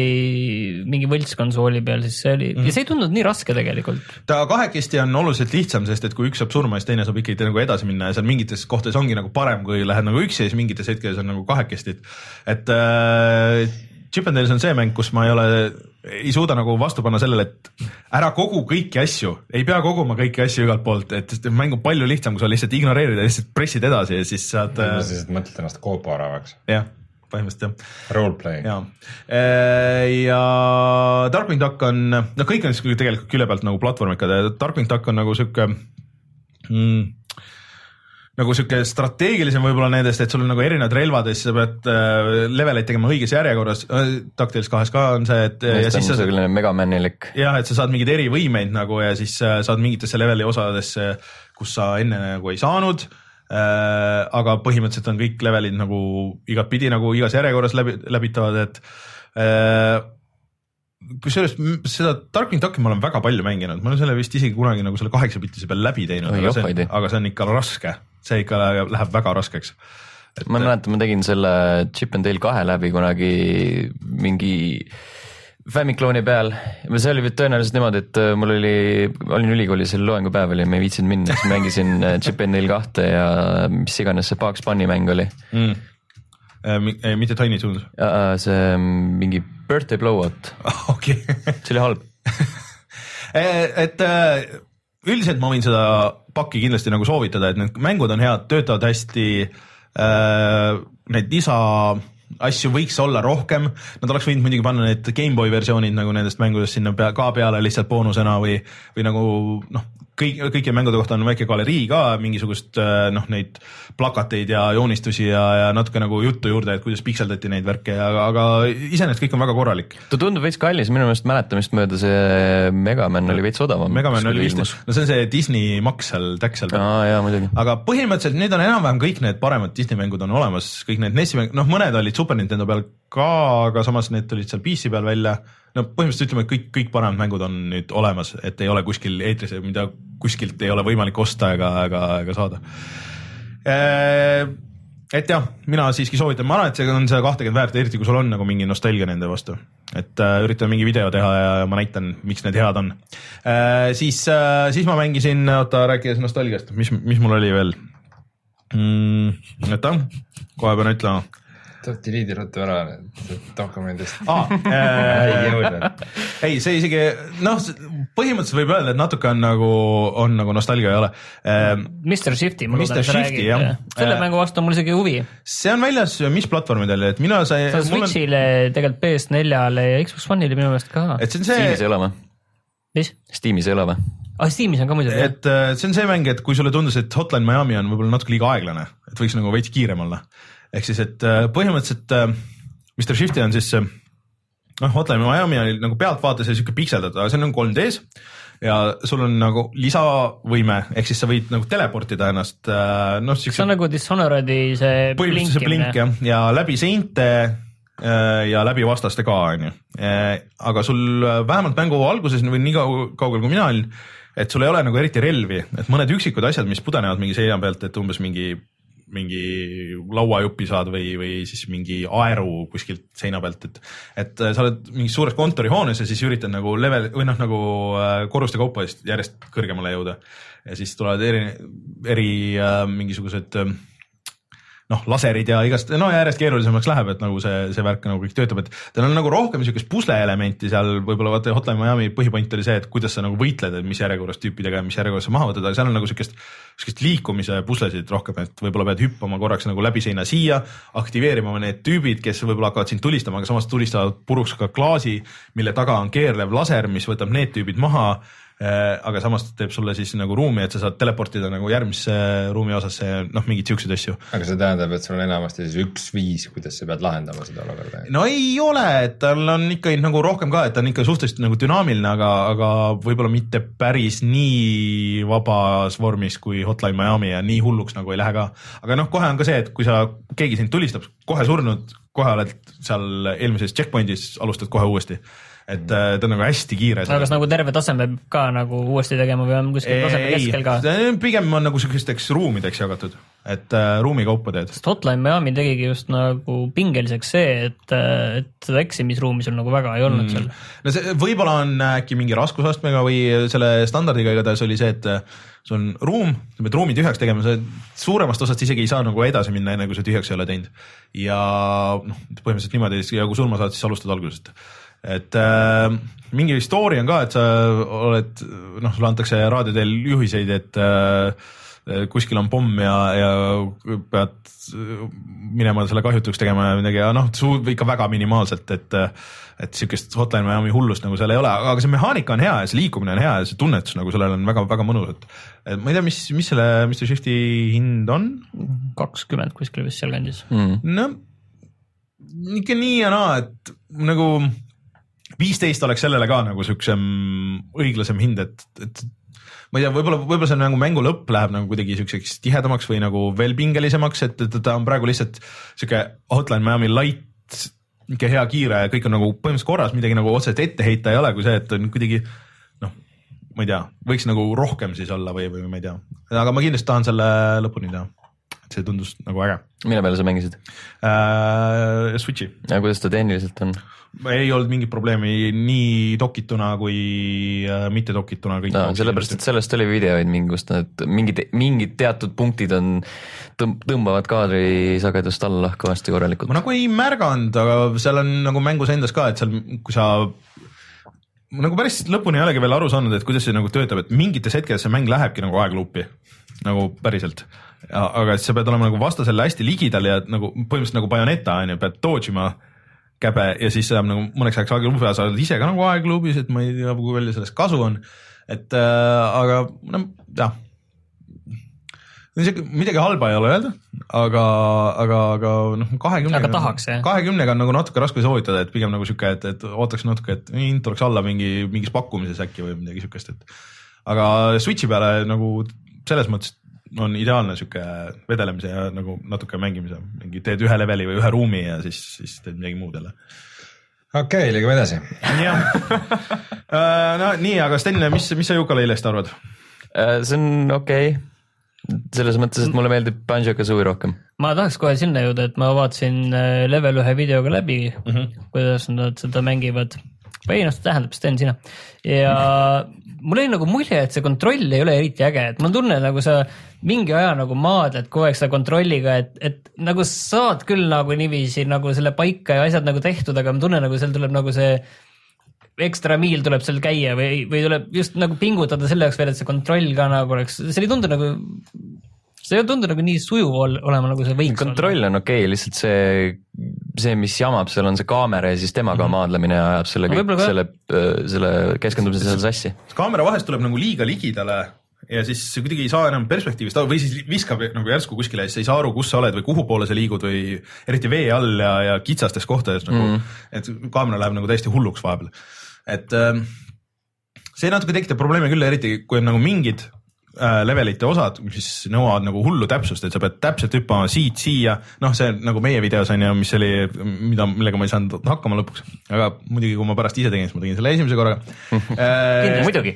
mingi võltskonsooli peal, siis see oli mm, -hmm. ja see ei tundunud nii raske tegelikult. ta kahekesti on oluliselt lihtsam, sest et kui üks saab surma, siis teine saab ikkagi nagu edasi minna ja seal mingites kohtades ongi nagu parem, kui lähed nagu üksi ja siis mingites hetkedes on nagu kahekesti. et äh, Chip and Dale's on see mäng, kus ma ei ole, ei suuda nagu vastu panna sellele, et ära kogu kõiki asju, ei pea koguma kõiki asju igalt poolt, et mäng on palju lihtsam, kui sa lihtsalt ignoreerid ja lihtsalt pressid edasi ja siis saad. sa lihtsalt mõtled ennast kooparavaks. jah, põhimõtteliselt jah. Roleplay. ja, ja Darkwing Duck on, no kõik on siis tegelikult külje pealt nagu platvormikad ja Darkwing Duck on nagu sihuke mm, nagu sihuke strateegilisem võib-olla nendest, et sul on nagu erinevad relvad ja siis sa pead äh, leveleid tegema õiges järjekorras äh,. DuckTales kahes ka on see, et. ja siis sa. selline Megamanilik. jah, et sa saad mingeid erivõimeid nagu ja siis äh, saad mingitesse leveli osadesse, kus sa enne nagu ei saanud äh,. aga põhimõtteliselt on kõik levelid nagu igatpidi nagu igas järjekorras läbi, läbitavad, et äh, kusjuures seda Darkwing Ducki ma olen väga palju mänginud, ma olen selle vist isegi kunagi nagu selle kaheksapiltise peal läbi teinud, aga see on ikka raske see ikka läheb väga raskeks. Et... ma mäletan, ma tegin selle Chip and Dale kahe läbi kunagi mingi Famiclone'i peal, see oli tõenäoliselt niimoodi, et äh, mul oli, olin ülikoolis, oli loengupäev oli, ma ei viitsinud minna, siis mängisin äh, Chip and Dale kahte ja mis iganes see Bugs Bunny mäng oli. Mm.. Äh, mitte Tiny Toons? see mm, mingi Birthday Blowout. Okei. See oli halb. Et üldiselt ma võin seda pakki kindlasti nagu soovitada, et need mängud on head, töötavad hästi äh,. Need lisa asju võiks olla rohkem, nad oleks võinud muidugi panna need GameBoy versioonid nagu nendest mängudest sinna pea, ka peale lihtsalt boonusena või, või nagu noh, kõik, kõikide mängude kohta on väike galerii ka mingisugust äh, noh, neid plakateid ja joonistusi ja, ja natuke nagu juttu juurde, et kuidas pikseldati neid värke, aga, aga iseenesest kõik on väga korralik. ta tundub veits kallis, minu meelest mäletamist mööda see Megaman oli veits odavam. Megaman oli vist, no see on see Disney maks seal Taxel peal. aga põhimõtteliselt nüüd on enam-vähem kõik need paremad Disney mängud on olemas, kõik need NES-i mängud, noh, mõned olid Super Nintendo peal ka, aga samas need tulid seal PC peal välja no põhimõtteliselt ütleme, et kõik, kõik paremad mängud on nüüd olemas, et ei ole kuskil eetris, mida kuskilt ei ole võimalik osta ega, ega, ega saada. Äh, et jah, mina siiski soovitan, ma arvan, et see on seda kahtekümmet väärt, eriti kui sul on nagu mingi nostalgia nende vastu. et äh, üritame mingi video teha ja ma näitan, miks need head on äh,. siis äh,, siis ma mängisin, oota rääkides nostalgiast, mis, mis mul oli veel mm,? oota, kohe pean ütlema tuleb delete'i ruttu ära dokumendist ah,. Äh, ei jõudnud. ei, see isegi noh, põhimõtteliselt võib öelda, et natuke on nagu, on nagu nostalgia ei ole äh,. Mr Shifty, ma loodan, et sa räägid. selle äh, mängu vastu on mul isegi huvi. see on väljas, mis platvormidel, et mina sai. see on Switch'ile on..., tegelikult PS4-le ja Xbox One'ile minu meelest ka. et see on see. Steamis ei ole või? mis? Steamis ei ole või? ah, Steamis on ka muidugi. et äh, see on see mäng, et kui sulle tundus, et Hotline Miami on võib-olla natuke liiga aeglane, et võiks nagu veits kiirem olla ehk siis, et äh, põhimõtteliselt äh, Mr Shifty on siis noh, Hotline Miami oli nagu pealtvaates sihuke pikseldatud, aga see on nagu 3D-s ja sul on nagu lisavõime, ehk siis sa võid nagu teleportida ennast äh, noh. see on nagu Dishonored'i see põhimõtteliselt see blink jah, ja läbi seinte ja läbi vastaste ka, onju. aga sul vähemalt mängu alguses või nii kaugel kui mina olin, et sul ei ole nagu eriti relvi, et mõned üksikud asjad, mis pudenevad mingi seina pealt, et umbes mingi mingi lauajupi saad või, või siis mingi aeru kuskilt seina pealt, et et sa oled mingis suures kontorihoones ja siis üritad nagu level või noh, nagu äh, korruste kaupa järjest kõrgemale jõuda. ja siis tulevad eri, eri äh, mingisugused äh, noh, laserid ja igast, no järjest keerulisemaks läheb, et nagu see, see värk nagu kõik töötab, et tal on nagu rohkem niisugust pusle-elementi seal, võib-olla vaata Hotline Miami põhipoint oli see, et kuidas sa nagu võitled, et mis järjekorras tüüpidega ja mis järjekorras sa maha võtad, aga seal on nagu niisugust, niisugust liikumise puslesid rohkem, et võib-olla pead hüppama korraks nagu läbi seina siia, aktiveerima need tüübid, kes võib-olla hakkavad sind tulistama, aga samas tulistavad puruks ka klaasi, mille taga on keerlev laser, mis võtab need tüübid maha aga samas teeb sulle siis nagu ruumi, et sa saad teleportida nagu järgmisse ruumi osasse ja noh, mingeid siukseid asju. aga see tähendab, et sul on enamasti siis üks viis, kuidas sa pead lahendama seda olukorda? no ei ole, et tal on ikka nagu rohkem ka, et ta on ikka suhteliselt nagu dünaamiline, aga, aga võib-olla mitte päris nii vabas vormis kui Hotline Miami ja nii hulluks nagu ei lähe ka. aga noh, kohe on ka see, et kui sa, keegi sind tulistab, kohe surnud, kohe oled seal eelmises checkpoint'is, alustad kohe uuesti et äh, ta on nagu hästi kiire. aga kas nagu terve taseme ka nagu uuesti tegema või on kuskil taseme keskel ka? pigem on nagu siukesteks ruumideks jagatud, et äh, ruumikaupa teed. sest Hotline Miami tegigi just nagu pingeliseks see, et, et seda eksimisruumi sul nagu väga ei olnud mm. seal. no see võib-olla on äkki mingi raskusastmega või selle standardiga igatahes oli see, et äh, sul on ruum, sa pead ruumi tühjaks tegema, sa suuremast osast isegi ei saa nagu edasi minna, enne kui sa tühjaks ei ole teinud. ja noh, põhimõtteliselt niimoodi ja kui surma saad, siis alustad algusest. Et äh, mingi story on ka, et sa oled noh, sulle antakse raadio teel juhiseid, et äh, kuskil on pomm ja, ja pead minema selle kahjutuks tegema ja midagi ja noh, ikka väga minimaalselt, et et siukest Hotline Miami hullust nagu seal ei ole, aga see mehaanika on hea ja see liikumine on hea ja see tunnetus nagu sellel on väga-väga mõnus, et et ma ei tea, mis, mis selle Mr Shifti hind on, kakskümmend kuskil vist sealkandis. mm.. no ikka nii ja naa, et nagu viisteist oleks sellele ka nagu siuksem õiglasem hind, et, et ma ei tea, võib-olla, võib-olla see nagu mängu lõpp läheb nagu kuidagi siukseks tihedamaks või nagu veel pingelisemaks, et, et ta on praegu lihtsalt sihuke Hotline Miami light, niisugune hea kiire ja kõik on nagu põhimõtteliselt korras, midagi nagu otseselt ette heita ei ole, kui see, et on kuidagi noh, ma ei tea, võiks nagu rohkem siis olla või, või ma ei tea, aga ma kindlasti tahan selle lõpuni teha. see tundus nagu äge mille peale sa mängisid äh,. Switchi ja kuidas ta tehniliselt on? ei olnud mingit probleemi nii dokituna kui äh, mitte dokituna no sellepärast, et sellest oli videoid mingi, kus nad mingid, mingid teatud punktid on, tõmbavad kaadrisagedust alla kõvasti korralikult ma. nagu ei märganud, aga seal on nagu mängus endas ka, et seal, kui sa ma nagu päris lõpuni ei olegi veel aru saanud, et kuidas see nagu töötab, et mingites hetkedes see mäng lähebki nagu aegluupi nagu päriselt. Aga sa pead olema nagu vastasele hästi ligidal ja nagu põhimõtteliselt nagu Bayoneta on ju, pead dodge ima käbe ja siis saab nagu mõneks ajaks aegluubi ja sa oled ise ka nagu aegluubis, et ma ei tea, kui palju sellest kasu on. et äh, aga no jah midagi halba ei ole öelda, aga, aga, aga noh, kahekümnega. Aga tahaks, jah. kahekümnega on nagu natuke raske soovitada, et pigem nagu sihuke, et, et ootaks natuke, et hind tuleks alla mingi, mingis pakkumises äkki või midagi siukest, et. aga Switch'i peale nagu selles mõttes on ideaalne sihuke vedelemise ja nagu natuke mängimise, mingi teed ühe leveli või ühe ruumi ja siis, siis teed midagi muud jälle. okei okay,, liigume edasi. jah, no nii, aga Sten, mis, mis sa Yooka-Layle'ist arvad? Äh, see on okei okay., selles mõttes, et mulle meeldib Banjo-Kazooie rohkem. ma tahaks kohe sinna jõuda, et ma vaatasin äh, level ühe videoga läbi mm, Mhm. -hmm. kuidas nad seda mängivad. Või noh, tähendab Sten sina. Ja mul oli nagu mulje, et see kontroll ei ole eriti äge, et mul on tunne, nagu sa mingi aja nagu maadled kogu aeg selle kontrolliga, et, et nagu saad küll nagu niiviisi nagu selle paika ja asjad nagu tehtud, aga ma tunnen nagu seal tuleb nagu see ekstra miil tuleb seal käia või, või tuleb just nagu pingutada selle jaoks veel, et see kontroll ka nagu oleks, see ei tundu nagu, see ei tundu nagu nii sujuv ol- olema, nagu see võiks kontroll on okei okay,, lihtsalt see, see, mis jamab seal on see kaamera ja siis temaga mm -hmm. maadlemine ajab selle No kõik võib-olla ka. selle, selle keskendumise seal sassi. kaamera vahest tuleb nagu liiga ligidale ja siis kuidagi ei saa enam perspektiivist aru või siis viskab nagu järsku kuskile ja siis ei saa aru, kus sa oled või kuhu poole sa liigud või eriti vee all ja, ja kitsastes kohtades nagu mm, -hmm. et kaamera läheb nagu täiesti hulluks vahepeal. et ähm, see natuke tekitab probleeme küll, eriti kui on nagu mingid äh, levelite osad, mis nõuavad nagu hullu täpsust, et sa pead täpselt hüppama siit siia, noh, see nagu meie videos on ju, mis oli, mida, millega ma ei saanud hakkama lõpuks, aga muidugi, kui ma pärast ise tegin, siis ma tegin selle esimese korraga. Äh, muidugi,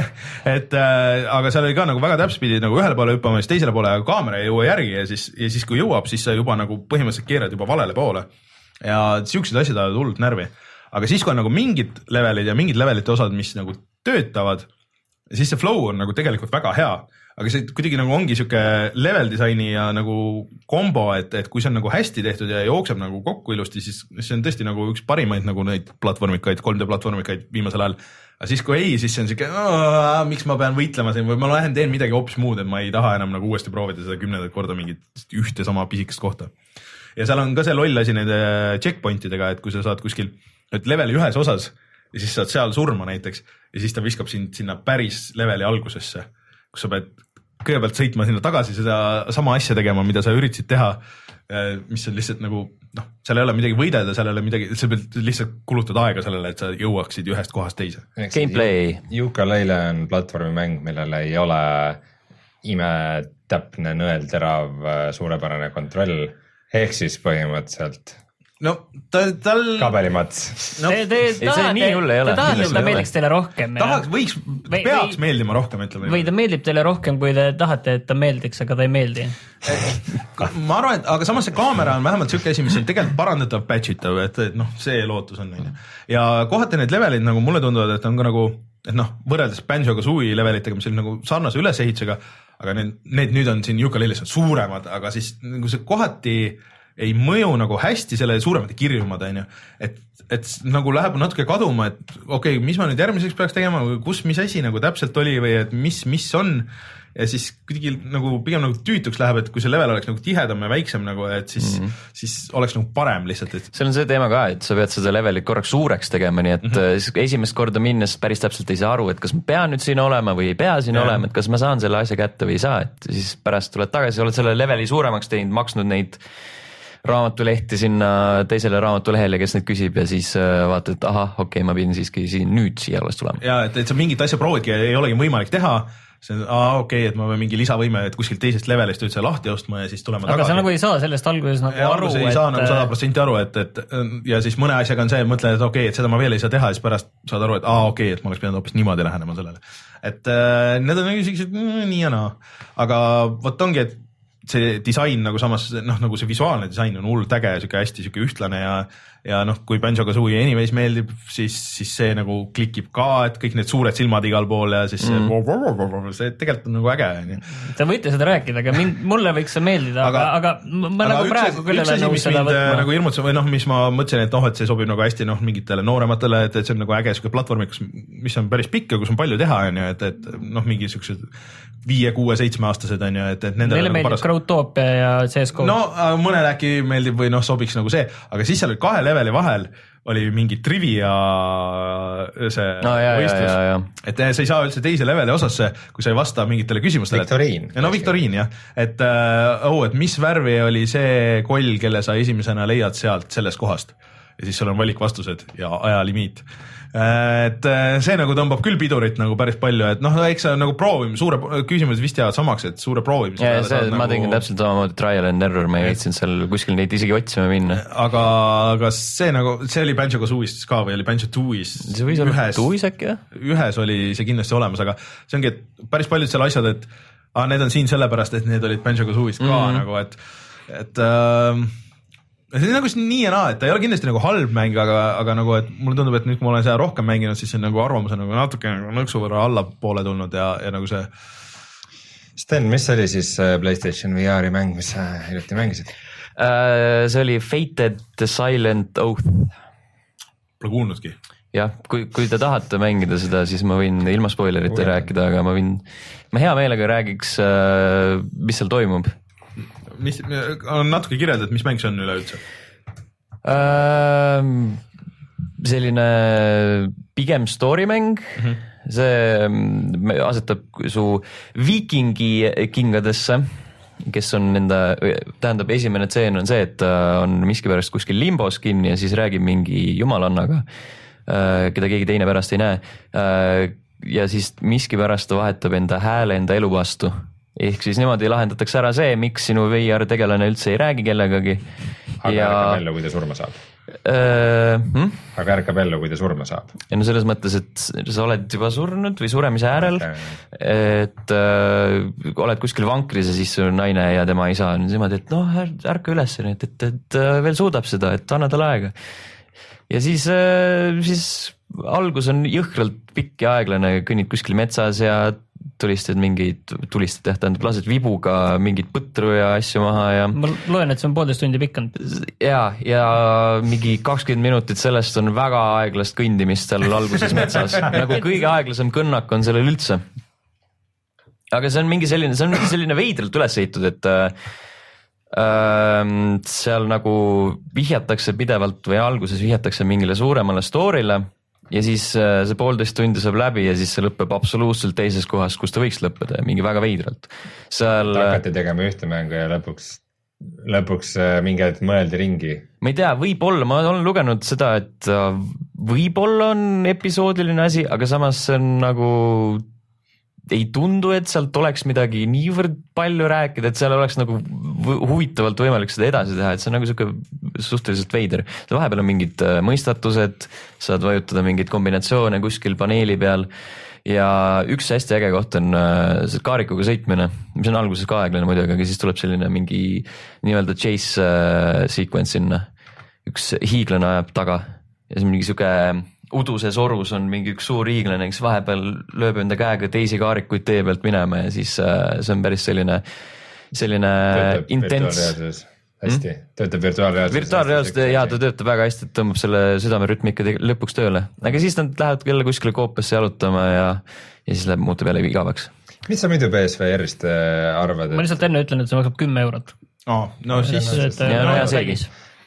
et äh, aga seal oli ka nagu väga täpselt pidi nagu ühele poole hüppama, siis teisele poole, aga kaamera ei jõua järgi ja siis, ja siis kui jõuab, siis sa juba nagu põhimõtteliselt keerad juba valele poole. ja siuksed asjad ajavad hullult närvi. aga siis, kui on nagu mingid levelid ja mingid levelite osad, mis nagu töötavad, siis see flow on nagu tegelikult väga hea aga see kuidagi nagu ongi sihuke level disaini ja nagu kombo, et, et kui see on nagu hästi tehtud ja jookseb nagu kokku ilusti, siis see on tõesti nagu üks parimaid nagu neid platvormikaid, 3D platvormikaid viimasel ajal. aga siis, kui ei, siis see on sihuke, miks ma pean võitlema siin või ma lähen teen midagi hoopis muud, et ma ei taha enam nagu uuesti proovida seda kümnendat korda mingit ühte sama pisikest kohta. ja seal on ka see loll asi nende checkpoint idega, et kui sa saad kuskil, et leveli ühes osas ja siis saad seal surma näiteks ja siis ta viskab sind sinna päris leveli algusesse, kus sa pead kõigepealt sõitma sinna tagasi seda sama asja tegema, mida sa üritasid teha. mis on lihtsalt nagu noh, seal ei ole midagi võidelda, seal ei ole midagi, sa pead lihtsalt kulutad aega sellele, et sa jõuaksid ühest kohast teise. Gameplay. Yooka-Laylee on platvormimäng, millel ei ole imetäpne nõelterav suurepärane kontroll, ehk siis põhimõtteliselt no ta, tal. kabelimats no,. Te, te, ei, see nii hull ei ole. Te tahate, et ta meeldiks teile rohkem. tahaks, võiks, peaks või, meeldima rohkem, ütleme. või ta meeldib teile rohkem, kui te tahate, et ta meeldiks, aga ta ei meeldi ma arvan, et aga samas see kaamera on vähemalt siuke asi, mis on tegelikult parandatav, patch itav, et, et noh, see lootus on, on ju. ja kohati need levelid nagu mulle tunduvad, et on ka nagu, et noh, võrreldes Banjo-Kazooie levelitega, mis olid nagu sarnase ülesehitusega, aga need, need nüüd on siin Yooka-Lillis on suuremad, aga siis nagu see kohati ei mõju nagu hästi sellele suuremate kirjumad, on ju. et, et nagu läheb natuke kaduma, et okei okay,, mis ma nüüd järgmiseks peaks tegema kus, mis asi nagu täpselt oli või et mis, mis on. ja siis kuidagi nagu pigem nagu tüütuks läheb, et kui see level oleks nagu tihedam ja väiksem nagu, et siis mm, -hmm. siis oleks nagu parem lihtsalt, et. seal on see teema ka, et sa pead seda levelit korraks suureks tegema, nii et mm -hmm. esimest korda minnes päris täpselt ei saa aru, et kas ma pean nüüd siin olema või ei pea siin yeah. olema, et kas ma saan selle asja kätte või ei saa, et siis pärast tuled tagasi, oled selle leveli suuremaks teinud, maksnud neid raamatulehti sinna teisele raamatulehele, kes neid küsib ja siis äh, vaatad, et ahah, okei okay,, ma pidin siiski siin nüüd siia alles tulema. ja et, et sa mingit asja proovidki ja ei olegi võimalik teha see on, aa okei okay,, et ma pean mingi lisavõime, et kuskilt teisest levelist üldse lahti ostma ja siis tulema aga tagasi. sa nagu ei saa sellest alguses nagu ja, aru, et. ei saa nagu sada protsenti aru, et, et ja siis mõne asjaga on see, mõtled, et okei okay,, et seda ma veel ei saa teha, siis pärast saad aru, et aa okei okay,, et ma oleks pidanud hoopis niimoodi lähenema sellele. et äh, need on nagu siuksed mm, nii ja naa, aga vot ongi, et see disain nagu samas noh, nagu see visuaalne disain on hullult äge, sihuke hästi sihuke ühtlane ja ja noh, kui Banjo-Kazooie anyways meeldib, siis, siis see nagu klikib ka, et kõik need suured silmad igal pool ja siis mm. see, see tegelikult on nagu äge onju. Te võite seda rääkida, aga mind, mulle võiks see meeldida, aga, aga, aga ma aga nagu praegu küll ei ole nõus seda võtma. nagu hirmutas või noh, mis ma mõtlesin, et noh, et see sobib nagu hästi noh, mingitele noorematele, et, et see on nagu äge sihuke platvorm, kus, mis on päris pikk ja kus on palju teha onju, et, et noh, mingi siuksed viie, kuue, seitsmeaastased on ju, et, et nendele. Neile nagu meeldib paras... Crowdtopia ja CS-GO. no mõnele äkki meeldib või noh, sobiks nagu see, aga siis seal oli kahe leveli vahel oli mingi trivia see no, jah, võistlus, et sa ei saa üldse teise leveli osasse, kui sa ei vasta mingitele küsimustele. viktoriin. no viktoriin jah, et äh, oh, et mis värvi oli see koll, kelle sa esimesena leiad sealt sellest kohast? Ja siis sul on valikvastused ja ajalimiit et äh, see nagu tõmbab küll pidurit nagu päris palju, et noh, eks see on nagu proovimine, suure küsimused vist jäävad samaks, et suure proovimise peale saad ma nagu... tegin täpselt samamoodi trial and error, ma ei viitsinud seal kuskil neid isegi otsima minna. aga, aga see nagu, see oli Banjo-Kazooie'is ka või oli Banjo-Tooie'is? see võis olla Tooie'is äkki või? ühes oli see kindlasti olemas, aga see ongi, et päris paljud seal asjad, et aa, need on siin sellepärast, et need olid Banjo-Kazooie'is ka mm -hmm. nagu, et, et äh, see on nagu nii ja naa, et ta ei ole kindlasti nagu halb mäng, aga, aga nagu, et mulle tundub, et nüüd, kui ma olen seda rohkem mänginud, siis see nagu arvamus on nagu natuke nagu nõksu võrra allapoole tulnud ja, ja nagu see. Sten, mis oli siis äh, Playstation VR-i mäng, mis sa hiljuti mängisid uh,? see oli Fated the Silent Oath. Pole kuulnudki. jah, kui, kui te tahate mängida seda, siis ma võin ilma spoilerita rääkida, aga ma võin, ma hea meelega räägiks uh,, mis seal toimub mis, natuke kirjelda, et mis mäng see on üleüldse ähm,? selline pigem story mäng mm, -hmm. see asetab su viikingi kingadesse kes on enda, tähendab, esimene tseen on see, et ta on miskipärast kuskil limbos kinni ja siis räägib mingi jumalannaga, äh, keda keegi teine pärast ei näe. Äh, ja siis miskipärast ta vahetab enda hääle enda elu vastu ehk siis niimoodi lahendatakse ära see, miks sinu VR tegelane üldse ei räägi kellegagi. aga ja... ärkab ellu, kui ta surma saab uh,. Hmm? aga ärkab ellu, kui ta surma saab. ja no selles mõttes, et sa oled juba surnud või suremise äärel okay., et uh, oled kuskil vankris ja siis su naine ja tema isa on niimoodi, et noh, ärka üles, et, et, et veel suudab seda, et anna talle aega. ja siis uh,, siis algus on jõhkralt pikk ja aeglane, kõnnid kuskil metsas ja tulistad mingeid, tulistad jah, tähendab lased vibuga mingeid põtru ja asju maha ja. ma loen, et see on poolteist tundi pikk olnud. ja, ja mingi kakskümmend minutit sellest on väga aeglast kõndimist seal alguses metsas nagu kõige aeglasem kõnnak on sellel üldse. aga see on mingi selline, see on mingi selline veidralt üles ehitatud, et äh, seal nagu vihjatakse pidevalt või alguses vihjatakse mingile suuremale story'le ja siis äh, see poolteist tundi saab läbi ja siis see lõpeb absoluutselt teises kohas, kus ta võiks lõppeda ja mingi väga veidralt. seal. hakati tegema ühte mängu ja lõpuks, lõpuks äh, mingi hetk mõeldi ringi. ma ei tea, võib-olla, ma olen lugenud seda, et äh, võib-olla on episoodiline asi, aga samas see on nagu ei tundu, et sealt oleks midagi niivõrd palju rääkida, et seal oleks nagu huvitavalt võimalik seda edasi teha, et see on nagu sihuke suhteliselt veider. vahepeal on mingid äh, mõistatused, saad vajutada mingeid kombinatsioone kuskil paneeli peal ja üks hästi äge koht on äh, see kaarikuga sõitmine, mis on alguses ka aeglane muidugi, aga siis tuleb selline mingi nii-öelda chase äh, sequence sinna. üks hiiglane ajab taga ja on mingi sihuke uduses orus on mingi üks suur hiiglane, kes vahepeal lööb enda käega teisi kaarikuid tee pealt minema ja siis äh, see on päris selline, selline intens. hästi mm?, töötab virtuaalreaalsuses. virtuaalreaalsuses ja ta töötab väga hästi, et tõmbab selle südamerütmi ikka lõpuks tööle, aga siis nad lähevad jälle kuskile koopiasse jalutama ja, ja siis läheb, muutub jälle igavaks. mis sa muidu BSVR-ist äh, arvad? ma lihtsalt enne ütlen, et see maksab kümme eurot oh,. no siis. ja no hea seegi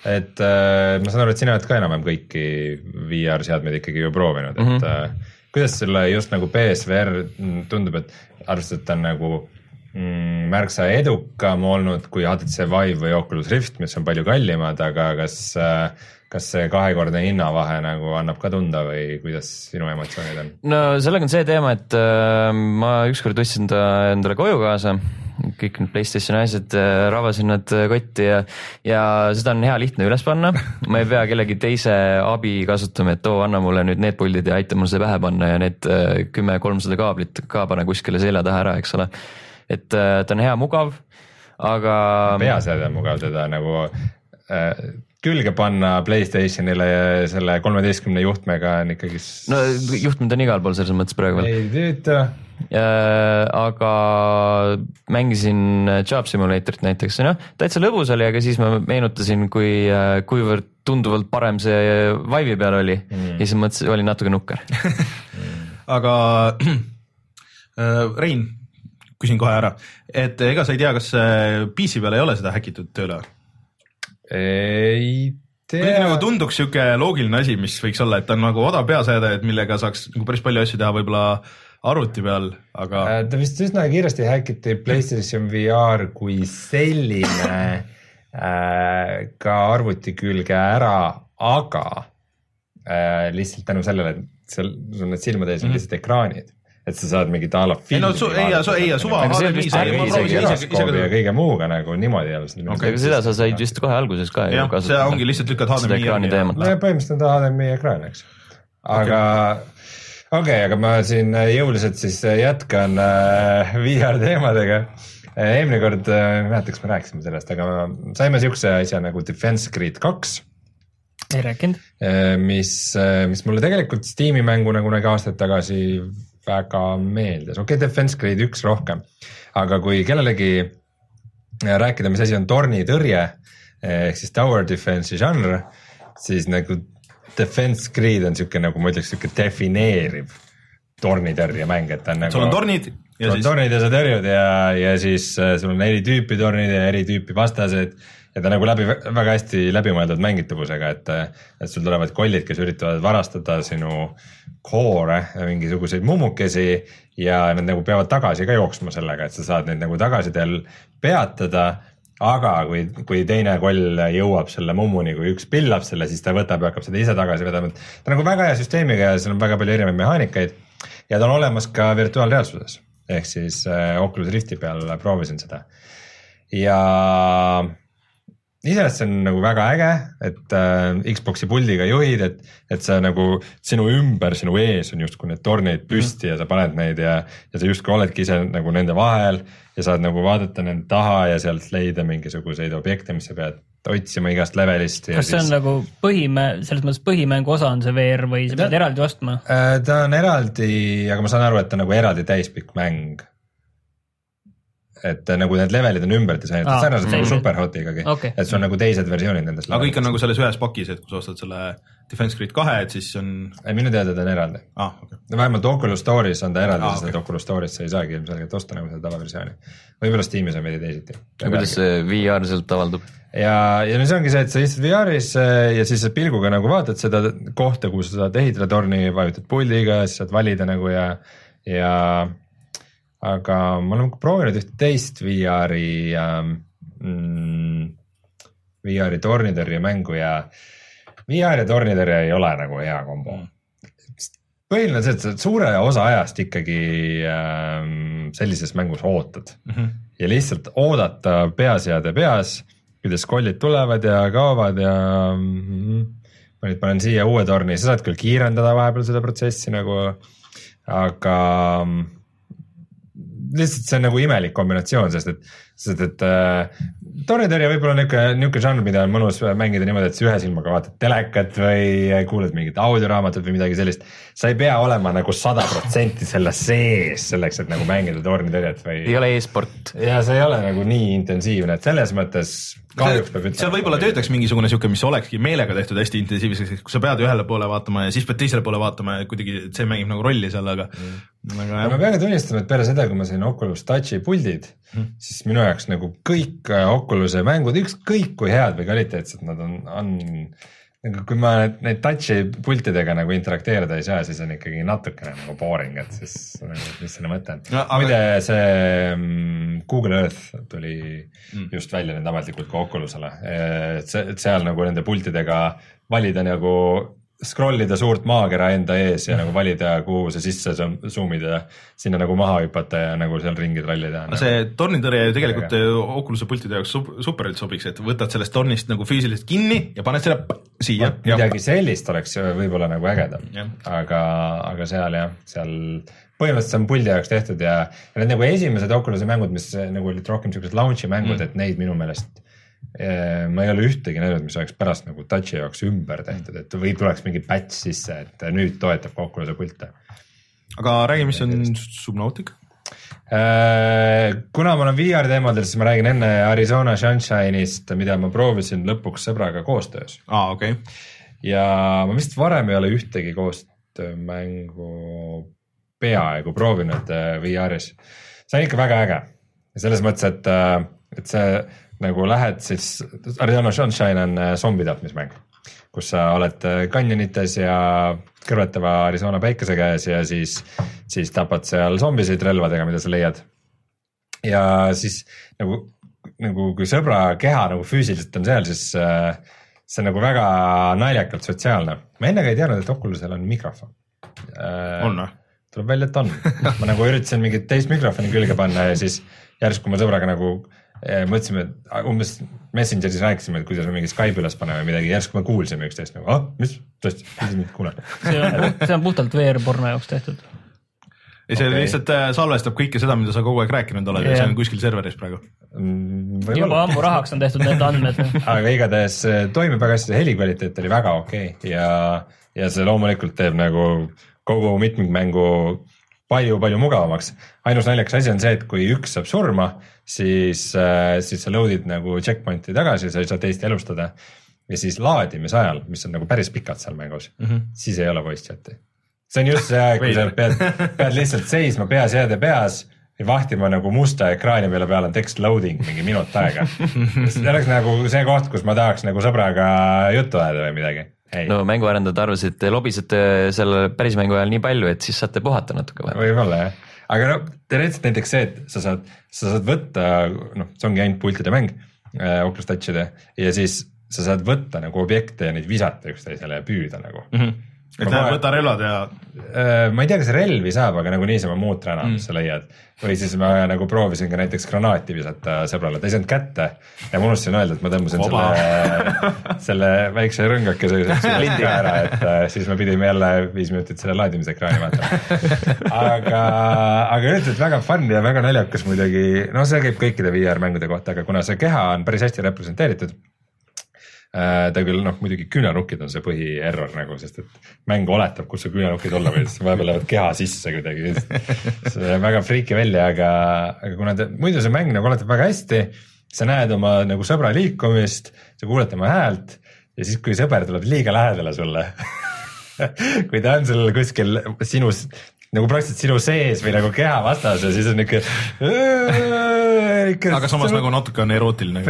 et äh, ma saan aru, et sina oled ka enam-vähem kõiki VR seadmeid ikkagi ju proovinud, et mm -hmm. äh, kuidas sulle just nagu BSVR tundub, et arvestades, et ta on nagu mm, märksa edukam olnud kui HTC Vive või Oculus Rift, mis on palju kallimad, aga kas äh, kas see kahekordne hinnavahe nagu annab ka tunda või kuidas sinu emotsioonid on? no sellega on see teema, et äh, ma ükskord ostsin ta endale koju kaasa kõik need Playstationi asjad, äh, rabasin nad äh, kotti ja, ja seda on hea lihtne üles panna. ma ei pea kellegi teise abi kasutama, et oo, anna mulle nüüd need puldid ja aita mul seda pähe panna ja need äh, kümme kolmsada kaablit ka pane kuskile selja taha ära, eks ole. et ta on hea, mugav, aga. peaseade on mugav, teda nagu äh, külge panna Playstationile selle kolmeteistkümne juhtmega on ikkagi. no juhtmed on igal pool selles mõttes praegu veel. ei tööta Äh, aga mängisin Job Simulatorit näiteks, noh täitsa lõbus oli, aga siis ma meenutasin, kui, äh, kuivõrd tunduvalt parem see Vive'i peal oli mm. ja siis mõtlesin, olin natuke nukker aga äh, Rein, küsin kohe ära, et ega sa ei tea, kas PC peal ei ole seda häkitud tööle? Ei tea. nagu tunduks sihuke loogiline asi, mis võiks olla, et ta on nagu odav peaseade, et millega saaks nagu päris palju asju teha, võib-olla arvuti peal, aga. Äh, ta vist üsna kiiresti häkiti PlayStation VR kui selline äh, ka arvuti külge ära, aga äh, lihtsalt tänu sellele, et seal sul need silmade ees on mm. lihtsalt ekraanid et sa saad mingit a la filmi. ei no su, ei, ei suva. ja kõige muuga nagu niimoodi jälle. aga seda sa said vist kohe alguses ka ju kasutada. see ongi lihtsalt lükkad HDMI ekraani teemat. põhimõtteliselt on ta HDMI ekraan, eks. aga okay okei okay,, aga ma siin äh, jõuliselt siis äh, jätkan äh, VR teemadega. eelmine kord, ma ei mäleta, kas me rääkisime sellest, aga saime siukse asja nagu Defense Grid kaks. ei rääkinud. mis, mis mulle tegelikult Steam'i mängu nagu nägi aastaid tagasi väga meeldis, okei okay,, Defense Grid üks rohkem, aga kui kellelegi rääkida, mis asi on tornitõrje ehk siis tower defense'i žanr, siis nagu Defense Grid on siuke nagu ma ütleks, siuke defineeriv tornitõrjemäng, et ta on nagu. sul on tornid. sul on tornid ja sa tõrjud ja, ja siis äh, sul on eri tüüpi tornid ja eri tüüpi vastased. Ja ta nagu läbi, väga hästi läbimõeldud mängitavusega, et, et sul tulevad kollid, kes üritavad varastada sinu core'e, mingisuguseid mummukesi ja nad nagu peavad tagasi ka jooksma sellega, et sa saad neid nagu tagasiteel peatada. Aga kui, kui teine koll jõuab selle mummuni, kui üks pillab selle, siis ta võtab ja hakkab seda ise tagasi vedama, et ta on nagu väga hea süsteemiga ja seal on väga palju erinevaid mehaanikaid. Ja ta on olemas ka virtuaalreaalsuses. Ehk siis äh, Oculus Rifti peal proovisin seda. ja iseenesest see on nagu väga äge, et äh, Xbox'i puldiga juhid, et, et sa nagu sinu ümber, sinu ees on justkui need tornid püsti mm -hmm. ja sa paned neid ja, ja sa justkui oledki ise nagu nende vahel ja saad nagu vaadata nende taha ja sealt leida mingisuguseid objekte, mis sa pead otsima igast levelist. kas see on siis... nagu põhimäng, selles mõttes põhimängu osa on see VR või sa pead ta, eraldi ostma? Äh, ta on eraldi, aga ma saan aru, et ta on nagu eraldi täispikk mäng et nagu need levelid on ümber disainitud ah,, sarnaselt nagu Superhotigagi okay., et sul on nagu teised versioonid nendest. aga kõik on nagu selles ühes pakis, et kui sa ostad selle Defense Grid kahe, et siis on. ei, minu teada ta on eraldi ah,. Okay. vähemalt Oculus Store'is on ta eraldi ah,, sest okay. et Oculus Store'is sa ei saagi ilmselgelt osta nagu seda tavaversiooni. võib-olla Steamis on veidi teisiti. kuidas see VR sealt avaldub? ja, ja no see ongi see, et sa istud VR-is äh, ja siis pilguga nagu vaatad seda kohta, kuhu sa saad ehitada torni, vajutad puldiga, siis saad valida nagu ja, ja aga ma olen proovinud ühte teist VR-i ähm, mm,, VR-i tornitõrjemängu ja VR ja tornitõrje ei ole nagu hea kombo mm. põhiline on see, et sa suure osa ajast ikkagi ähm, sellises mängus ootad mm -hmm. ja lihtsalt oodata peaseade peas, kuidas kollid tulevad ja kaovad ja mm, ma nüüd panen siia uue torni, sa saad küll kiirendada vahepeal seda protsessi nagu, aga mm, lihtsalt see on nagu imelik kombinatsioon, sest et, sest et äh, tornitõrje võib-olla niuke, niuke žanr, mida on mõnus mängida niimoodi, et sa ühe silmaga vaatad telekat või kuulad mingit audioraamatut või midagi sellist. sa ei pea olema nagu sada protsenti selle sees selleks, et nagu mängida tornitõrjet või. ei ole e-sport. ja see ei ole nagu nii intensiivne, et selles mõttes kahjuks peab ütlema. seal võib-olla töötaks mingisugune sihuke, mis olekski meelega tehtud hästi intensiivseks, kus sa pead ühele poole vaatama ja siis pead teisele poole vaatama ja kuidagi see mängib nagu rolli seal, aga mm.. aga jah. ma pean ka tunnistama, et peale seda, kui ma sain Oculus Touchi puldid mm., siis minu jaoks nagu kõik äh, Oculus'e mängud, ükskõik kui head või kvaliteetsed nad on, on nagu kui ma neid touch'i pultidega nagu interakteerida ei saa, siis on ikkagi natukene nagu boring, et siis nagu, mis selle mõte on no,. Aga... muide, see mm, Google Earth tuli mm. just välja nüüd ametlikult ka Oculusele, et seal nagu nende pultidega valida nagu scroll ida suurt maakera enda ees ja nagu valida, kuhu sa sisse zoom ida, sinna nagu maha hüpata ja nagu seal ringi trallida. no see tornitõrje tegelikult Oculus'e pultide jaoks superilt sobiks, et võtad sellest tornist nagu füüsiliselt kinni ja paned selle siia. midagi sellist oleks võib-olla nagu ägedam, aga, aga seal jah, seal põhimõtteliselt see on puldi jaoks tehtud ja, ja need nagu esimesed Oculus'e mängud, mis nagu olid rohkem siuksed launch'i mängud mm., et neid minu meelest ma ei ole ühtegi näinud, mis oleks pärast nagu touch'i jaoks ümber tehtud, et või tuleks mingi patch sisse, et nüüd toetab Oculus'e pilte. aga räägi, mis on Subnautica? Äh, kuna ma olen VR teemadel, siis ma räägin enne Arizona Sunshine'ist, mida ma proovisin lõpuks sõbraga koostöös. aa, okei okay.. ja ma vist varem ei ole ühtegi koostöömängu peaaegu proovinud äh, VR-is. see on ikka väga äge, selles mõttes, et, äh, et see nagu lähed siis, Arizona Sunshine on äh, zombi tapmismäng, kus sa oled kanjonites äh, ja kõrvetava Arizona päikese käes ja siis, siis tapad seal zombisid relvadega, mida sa leiad. ja siis nagu, nagu kui sõbra keha nagu füüsiliselt on seal, siis äh, see on nagu väga naljakalt sotsiaalne. ma enne ka ei teadnud, et Oculusel on mikrofon on või? tuleb välja, et on ma nagu üritasin mingit teist mikrofoni külge panna ja siis järsku ma sõbraga nagu mõtlesime, et umbes Messengeris rääkisime, et kuidas me mingi Skype'i üles paneme midagi, järsku me kuulsime üksteist nagu, ah, mis, tõesti, kuidas mind kuulen. see on, see on puhtalt VR-porno jaoks tehtud. ei, see okay. lihtsalt äh, salvestab kõike seda, mida sa kogu aeg rääkinud oled yeah. ja see on kuskil serveris praegu mm,. juba ammu rahaks on tehtud need andmed aga igatahes äh, toimib väga hästi, helikvaliteet oli väga okei okay. ja, ja see loomulikult teeb nagu kogu mitmikmängu palju-palju mugavamaks. ainus naljakas asi on see, et kui üks saab surma, siis, äh, siis sa load'id nagu checkpoint'i tagasi, sa ei saa teist elustada. ja siis laadimise ajal, mis on nagu päris pikalt seal mängus mm, -hmm. siis ei ole voice chat'i. see on just see aeg, kui sa pead, pead lihtsalt seisma peas, jääde peas ja vahtima nagu musta ekraani peale, peal on text loading mingi minut aega. see oleks nagu see koht, kus ma tahaks nagu sõbraga juttu ajada või midagi Ei. no mänguarendajad arvasid, te lobisete selle päris mängu ajal nii palju, et siis saate puhata natuke. võib-olla jah aga no teoreetiliselt näiteks see, et sa saad, sa saad võtta, noh, see ongi ainult pultide mäng äh,, Oculus Touchide ja siis sa saad võtta nagu objekte ja neid visata üksteisele ja püüda nagu mm. -hmm et tähendab, võta relvad ja. Äh, ma ei tea, kas relvi saab, aga nagu niisama muud träna mm., mis sa leiad. või siis ma nagu proovisin ka näiteks granaati visata sõbrale, ta ei saanud kätte ja ma unustasin öelda, et ma tõmbasin Oba. selle, selle väikse rõngakese lindiga ära, et äh, siis me pidime jälle viis minutit selle laadimise ekraani vaatama. aga, aga üldiselt väga fun ja väga naljakas muidugi, no see käib kõikide VR mängude kohta, aga kuna see keha on päris hästi representeeritud ta küll noh, muidugi küünarnukid on see põhierror nagu, sest et mäng oletab, kus su küünarnukid olla võivad, siis vahepeal lähevad keha sisse kuidagi. see näeb väga friiki välja, aga, aga kuna ta, muidu see mäng nagu oletab väga hästi, sa näed oma nagu sõbra liikumist, sa kuuled tema häält ja siis, kui sõber tuleb liiga lähedale sulle kui ta on sul kuskil sinus nagu praktiliselt sinu sees või nagu keha vastas ja siis on niuke. Aga samas nagu natuke on erootiline.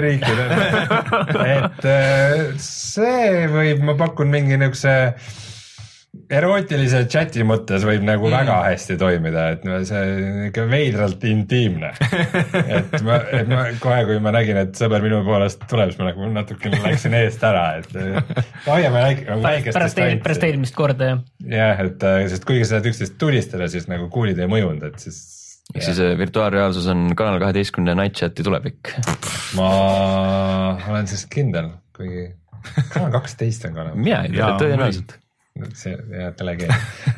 et äh, see võib, ma pakun mingi niukse erootilise chati mõttes võib nagu mm. väga hästi toimida, et see ikka veidralt intiimne. et ma, et ma kohe, kui ma nägin, et sõber minu poolest tuleb, siis ma nagu natukene läksin eest ära, et hoiame väike, nagu väikest pärast, pärast eelmist korda, jah. jah, et sest kuigi sa saad üksteist tulistada, siis nagu kuulid ei mõjunud, et siis ehk siis äh, virtuaalreaalsus on Kanal kaheteistkümne Night Chati tulevik. ma olen sellest kindel, kuigi Kanal kaksteist on olemas. mina ei tea, tõenäoliselt see jah, telekeel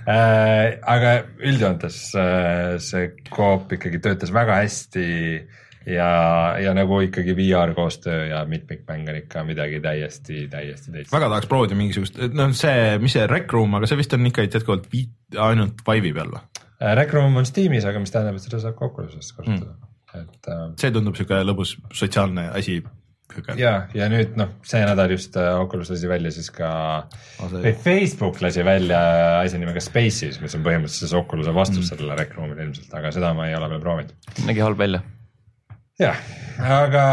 äh,. aga üldjoontes äh, see Coop ikkagi töötas väga hästi ja, ja nagu ikkagi VR koostöö ja mitmikmäng on ikka midagi täiesti, täiesti teist. väga tahaks proovida mingisugust, noh, see, mis see Rec Room, aga see vist on ikka jätkuvalt ainult Vive'i peal või? Äh, Rec Room on Steamis, aga mis tähendab, et seda saab ka Oculusest kasutada mm., et äh,. see tundub sihuke lõbus sotsiaalne asi ja, ja nüüd noh, see nädal just äh, Oculus lasi välja siis ka oh,, või Facebook lasi välja asja nimega Spaces, mis on põhimõtteliselt siis Oculus'e vastus mm. sellele Rec Room'ile ilmselt, aga seda ma ei ole veel proovinud. nägi halb välja. jah, aga.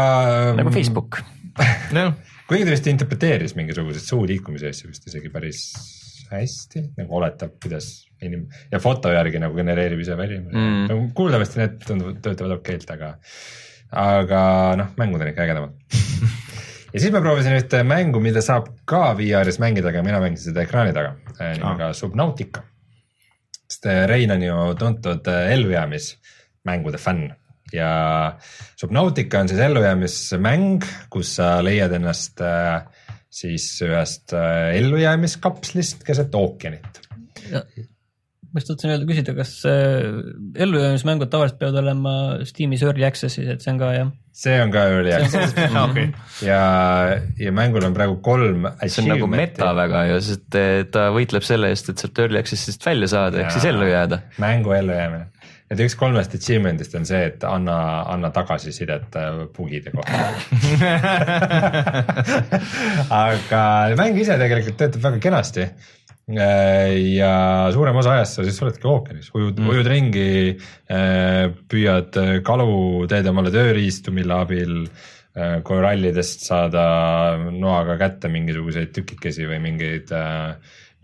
nagu Facebook kuigi ta vist interpreteeris mingisuguseid suu liikumise asju vist isegi päris hästi, nagu oletab, kuidas inim- ja foto järgi nagu genereerib ise välja mm.. No, kuuldavasti need tunduvad, töötavad okeilt, aga aga noh, mängud on ikka ägedamad ja siis ma proovisin ühte mängu, mida saab ka VR-is mängida, aga mina mängisin seda ekraani taga äh, nimega ah. Subnautica. sest äh, Rein on ju tuntud äh, ellujäämismängude fänn ja Subnautica on siis ellujäämismäng, kus sa leiad ennast siis ühest ellujäämiskapslist keset ookeanit ma just tahtsin öelda, küsida, kas äh, ellujäämismängud tavaliselt peavad olema Steamis early access'is, et see on ka jah? see on ka early access okay. ja, ja mängul on praegu kolm. see on nagu meta väga ju, sest ta võitleb selle eest, et sealt early access'ist välja saada, ehk siis ellu jääda. mängu ellujäämine et üks kolmest achievement'ist on see, et anna, anna tagasisidet äh, bugide kohta. Aga mäng ise tegelikult töötab väga kenasti. Äh, ja suurem osa ajast sa siis oledki ookeanis, ujud mm., ujud ringi, äh, püüad äh, kalu, teed omale tööriistu, mille abil korallidest saada noaga kätte mingisuguseid tükikesi või mingeid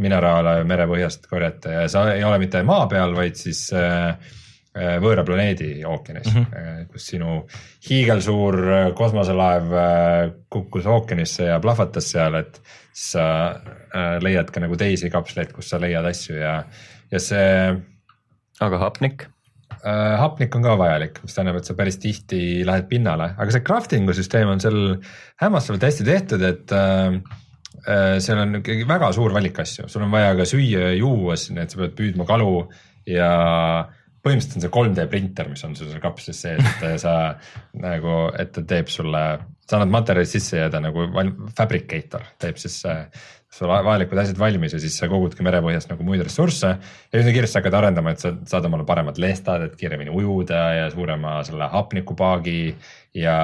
mineraale merepõhjast korjata. Ja sa ei ole mitte maa peal, vaid siis võõra planeedi ookeanis mm, -hmm. kus sinu hiigelsuur kosmoselaev kukkus ookeanisse ja plahvatas seal, et siis sa äh, leiad ka nagu teisi kapsleid, kus sa leiad asju ja, ja see. aga hapnik? Äh, hapnik on ka vajalik, mis tähendab, et sa päris tihti lähed pinnale, aga see crafting'u süsteem on seal hämmastavalt hästi tehtud, et äh, äh, seal on ikkagi väga suur valik asju, sul on vaja ka süüa ja juua, nii et sa pead püüdma kalu ja põhimõtteliselt on see 3D printer, mis on sul seal kapslis sees, et sa nagu, et ta teeb sulle sa annad materjalid sisse ja ta nagu fabricator teeb siis äh, sul vajalikud asjad valmis ja siis sa kogudki merepõhjast nagu muid ressursse ja üsna kiiresti hakkad arendama, et sa saad omale paremad lestad, et kiiremini ujuda ja suurema selle hapnikupaagi ja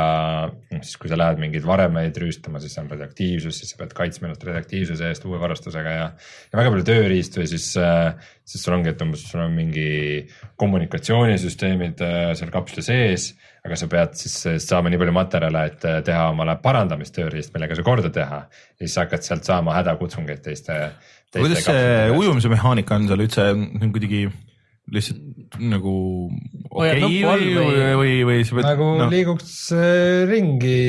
noh, siis, kui sa lähed mingeid varemeid rüüstama, siis on radioaktiivsus, siis sa pead kaitsma ennast radioaktiivsuse eest uue varustusega ja, ja väga palju tööriistu ja siis, äh, siis sul ongi, et umbes sul on mingi kommunikatsioonisüsteemid äh, seal kapsli sees aga sa pead siis saama nii palju materjale, et teha omale parandamistööriist, millega see korda teha. ja siis hakkad sealt saama hädakutsungeid teiste, teiste. kuidas see ujumise mehaanika on seal üldse kuidagi lihtsalt nagu okei okay, või, või, või, või, või sa pead. nagu no. liiguks äh, ringi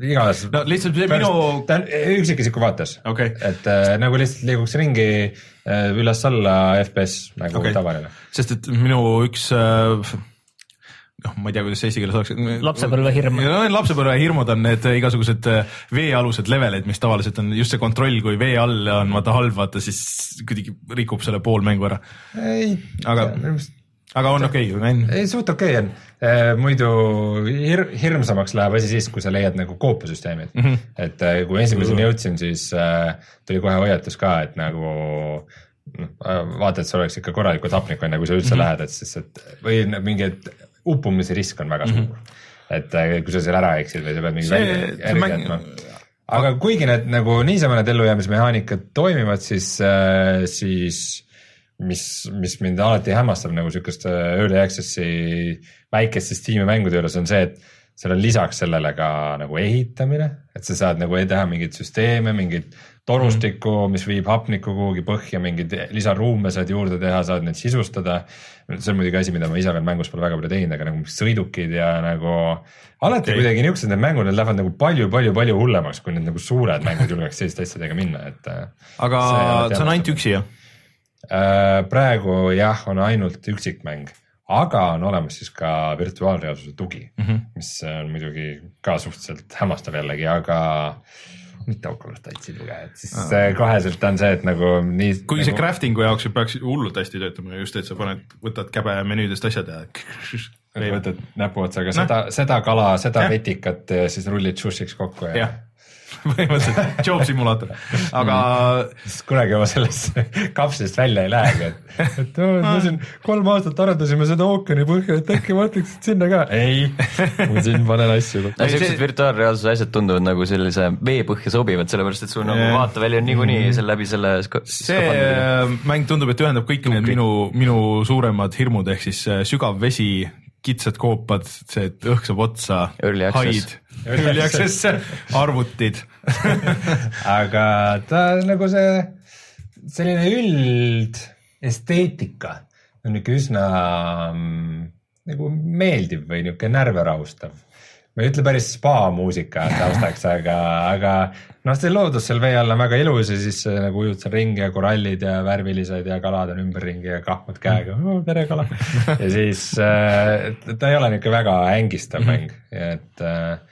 igas. no lihtsalt see minu. ta on üksikisiku vaates okay., et äh, nagu lihtsalt liiguks ringi äh, üles-alla FPS nagu okay. tavaline. sest et minu üks äh, noh, ma ei tea, kuidas see eesti keeles oleks. lapsepõlvehirm. lapsepõlvehirmud on need igasugused äh, veealused levelid, mis tavaliselt on just see kontroll, kui vee all on vaata halb, vaata siis kuidagi rikub selle pool mängu ära. aga, aga on okei okay,, on? ei, suht okei okay on e,. muidu hir hirmsamaks läheb asi siis, kui sa leiad nagu koopasüsteemid mm. -hmm. et äh, kui esimeseni jõudsin, siis äh, tuli kohe hoiatus ka, et nagu noh, vaata, et sul oleks ikka korralikult hapnikku enne, kui sa üldse mm -hmm. lähed, et siis, et või mingi, et uppumise risk on väga suur mm. -hmm. et äh, kui sa seal ära eksid või sa pead mingi välja jätma. aga kuigi need nagu niisama need ellujäämismehaanikad toimivad, siis äh,, siis mis, mis mind alati hämmastab nagu sihukeste early access'i väikeste Steam'i mängude juures on see, et seal on lisaks sellele ka nagu ehitamine, et sa saad nagu teha mingeid süsteeme, mingeid torustikku, mis viib hapnikku kuhugi põhja, mingeid lisaruume saad juurde teha, saad neid sisustada. See on muidugi asi, mida ma ise veel mängus pole väga palju teinud, aga nagu sõidukid ja nagu alati okay. kuidagi niisugused need mängud, need lähevad nagu palju-palju-palju hullemaks, kui need nagu suured mängud julgeks selliste asjadega minna, et. Äh, aga see, on ainult üksi jah? Äh, praegu jah, on ainult üksikmäng, aga on olemas siis ka virtuaalreaalsuse tugi mm, -hmm. mis on muidugi ka suhteliselt hämmastav jällegi, aga mitte Oculus Touchi tuge, et siis ah. koheselt on see, et nagu nii. kuigi nagu... see crafting'u jaoks peaks hullult hästi töötama, just, et sa paned, võtad käbe menüüdest asjad ja. võtad näpuotsaga no. seda, seda kala, seda ja. vetikat ja siis rullid sušiks kokku ja, ja põhimõtteliselt job simulaator, aga mm.. kunagi oma sellest kapslist välja ei lähegi, et, et oh, me siin kolm aastat arendasime seda ookeani põhja, et äkki mõtleksid sinna ka. ei, ma siin panen asju kokku. siuksed virtuaalreaalsuse asjad tunduvad nagu sellise vee põhja sobivad, sellepärast et sul nagu vaateväli on niikuinii mm. seal läbi selle. see mäng tundub, et ühendab kõik need minu, minu suuremad hirmud ehk siis äh, sügav vesi kitsad koopad, see, et õhk saab otsa, haid, early access, arvutid. Aga ta nagu see, selline üldesteetika on niisugune üsna mm, nagu meeldiv või niisugune närve rahustav ma ei ütle päris spa muusika taustaks, aga, aga noh, see loodus seal vee all on väga ilus ja siis nagu ujud seal ringi ja korallid ja värvilised ja kalad on ümberringi ja kahmad käega. Oh,, tere kala. ja siis äh, ta ei ole niisugune väga ängistav mäng et äh,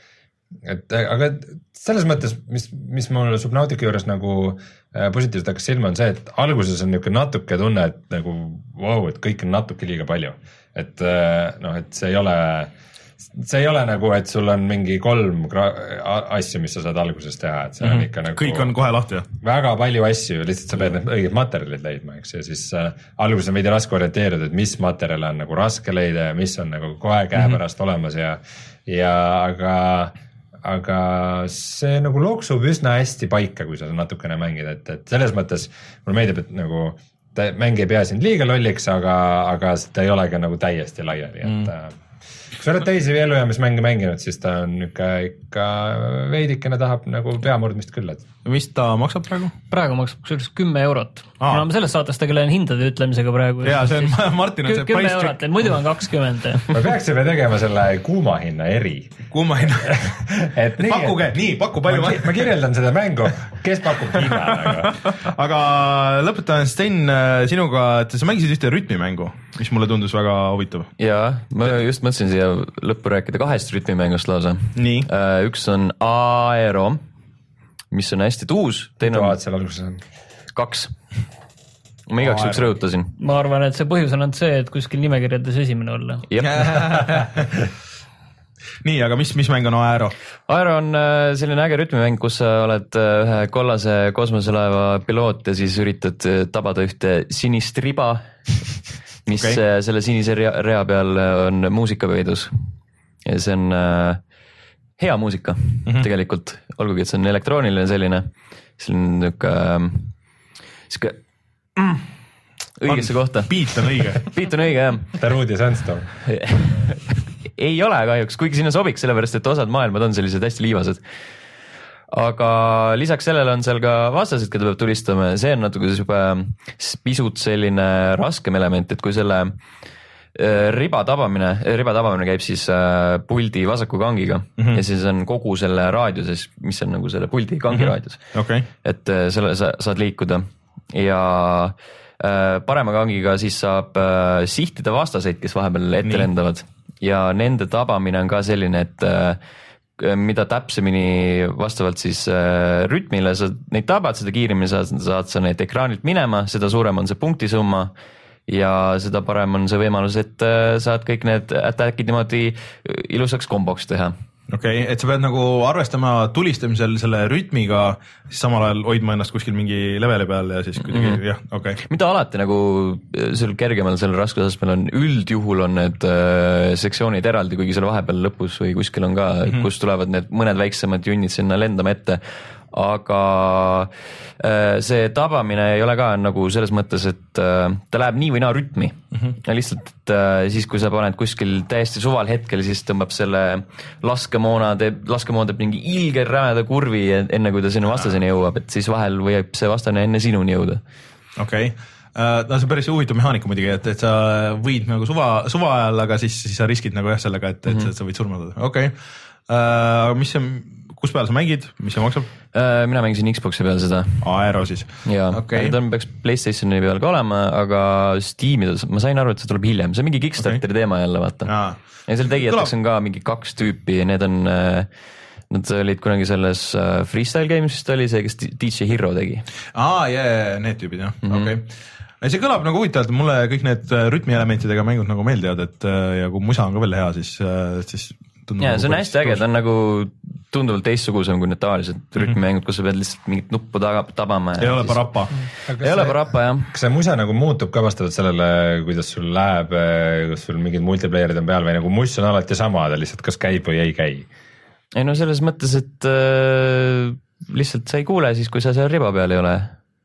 et aga selles mõttes, mis, mis mul Subnautica juures nagu äh, positiivselt hakkas silma, on see, et alguses on niisugune natuke tunne, et nagu vau wow,, et kõik on natuke liiga palju. et noh, et see ei ole see ei ole nagu, et sul on mingi kolm asju, mis sa saad alguses teha, et see mm -hmm. on mhm. ikka nagu. kõik on kohe lahti, jah? väga palju asju, lihtsalt sa pead need õiged materjalid leidma, eks, ja siis äh, alguses on veidi raske orienteeruda, et mis materjale on nagu raske leida ja mis on nagu kohe käepärast mm -hmm. olemas ja, ja aga aga see nagu loksub üsna hästi paika, kui sa natukene mängid, et, et selles mõttes mulle meeldib, et nagu mäng ei pea sind liiga lolliks, aga, aga ta ei ole ka nagu täiesti laiali, et mm. äh, sa oled teisi ellujäämismänge mänginud, siis ta on niisugune ikka veidikene tahab nagu peamurdmist küll, et. mis ta maksab praegu? praegu maksab kusjuures kümme eurot. kuna ma selles saates tegelen hindade ütlemisega praegu. ja see on Martin on see eurot, et muidu on kakskümmend. me peaksime tegema selle kuuma hinna eri. kuuma hinna et nii, pakkuge, nii paku palju. ma kirjeldan seda mängu, kes pakub hinna nagu. aga lõpetan Sten sinuga, et sa mängisid ühte rütmimängu, mis mulle tundus väga huvitav. ja, ma just mõtlesin siia lõppu rääkida kahest rütmimängust lausa. Äh, üks on Aero, mis on hästi tuus. mitu A-d seal alguses on? kaks. ma igaks juhuks rõhutasin. ma arvan, et see põhjus on ainult see, et kuskil nimekirjades esimene olla. nii, aga mis, mis mäng on Aero? Aero on äh, selline äge rütmimäng, kus sa oled äh, ühe kollase kosmoselaeva piloot ja siis üritad tabada ühte sinist riba mis okay. selle sinise rea, rea peal on muusika peidus. ja see on äh, hea muusika mm -hmm. tegelikult, olgugi et see on elektrooniline selline, selline niuke, ähm, sihuke mm, õigesse kohta. beat on õige beat on õige jah. Darude Sandstorm ei ole kahjuks, kuigi sinna sobiks, sellepärast et osad maailmad on sellised hästi liivased aga lisaks sellele on seal ka vastased, keda peab tulistama ja see on natuke sihuke pisut selline raskem element, et kui selle äh, riba tabamine, riba tabamine käib siis äh, puldi vasaku kangiga mm -hmm. ja siis on kogu selle raadiuses, mis on nagu selle puldi kangi mm -hmm. raadius okay.. et äh, selle sa saad liikuda ja parema kangiga siis saab sihtida vastaseid, kes vahepeal ette Nii. lendavad ja nende tabamine on ka selline, et mida täpsemini vastavalt siis äh, rütmile sa neid tabad, seda kiiremini saad, saad sa neid ekraanilt minema, seda suurem on see punktisumma ja seda parem on see võimalus, et äh, saad kõik need attack'id niimoodi ilusaks komboks teha okei okay,, et sa pead nagu arvestama tulistamisel selle rütmiga, siis samal ajal hoidma ennast kuskil mingi leveli peal ja siis kuidagi mm -hmm. jah, okei okay.. mida alati nagu seal kergemal seal raskusastmel on, üldjuhul on need äh, sektsioonid eraldi, kuigi seal vahepeal lõpus või kuskil on ka mm, -hmm. kus tulevad need mõned väiksemad junnid sinna lendama ette aga äh, see tabamine ei ole ka nagu selles mõttes, et äh, ta läheb nii või naa rütmi mm. -hmm. lihtsalt äh, siis, kui sa paned kuskil täiesti suval hetkel, siis tõmbab selle laskemoona, teeb, laskemoon teeb mingi ilge rämeda kurvi, enne kui ta sinna vastaseni jõuab, et siis vahel võib see vastane enne sinuni jõuda. okei okay no see on päris huvitav mehaanika muidugi, et, et sa võid nagu suva, suva ajal, aga siis, siis sa riskid nagu jah sellega, et, et mm -hmm. sa võid surma saada, okei okay.. Uh, mis see kus peal sa mängid, mis see maksab? Äh, mina mängisin Xbox'i peal seda. Aero siis? jaa okay., ta peaks Playstationi peal ka olema, aga Steam'i ma sain aru, et see tuleb hiljem, see on mingi Kickstarteri okay. teema jälle vaata. ja seal tegijateks on ka mingi kaks tüüpi, need on äh, Nad olid kunagi selles uh, Freestyle Games vist oli see, kes DJ Hero tegi. aa, jaa, need tüübid jah mm -hmm., okei okay see kõlab nagu huvitavalt, mulle kõik need rütmielementidega mängud nagu meeldivad, et ja kui musa on ka veel hea, siis, siis tundub. ja nagu see on hästi äge, ta on nagu tunduvalt teistsugusem kui need tavalised mm -hmm. rütmimängud, kus sa pead lihtsalt mingit nuppu taga, tabama. ei ole parappa. ei ole parappa jah. kas see musa nagu muutub ka vastavalt sellele, kuidas sul läheb, kas sul mingid multiplayer'id on peal või nagu muss on alati sama, ta lihtsalt kas käib või ei käi? ei no selles mõttes, et äh, lihtsalt sa ei kuule siis, kui sa seal riba peal ei ole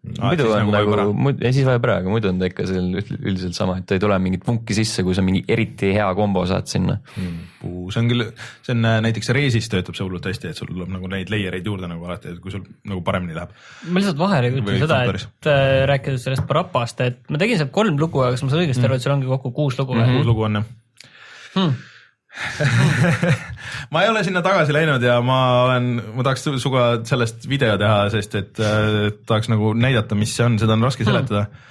muidu on nagu, nagu ja siis vajab ära, aga muidu on ta ikka seal üldiselt sama, et ta ei tule mingit vunki sisse, kui sa mingi eriti hea kombo saad sinna hmm.. see on küll, see on äh, näiteks Reesis töötab see hullult hästi, et sul tuleb nagu neid layer eid juurde nagu alati, kui sul nagu paremini läheb. ma lihtsalt vahele ütlen seda, et äh, rääkides sellest Parapast, et ma tegin seal kolm lugu, aga kas ma saan õigesti aru, et seal ongi kokku kuus lugu mm -hmm.? kuus lugu on jah hmm ma ei ole sinna tagasi läinud ja ma olen, ma tahaks sinuga sellest video teha, sest et äh, tahaks nagu näidata, mis see on, seda on raske seletada. Mm..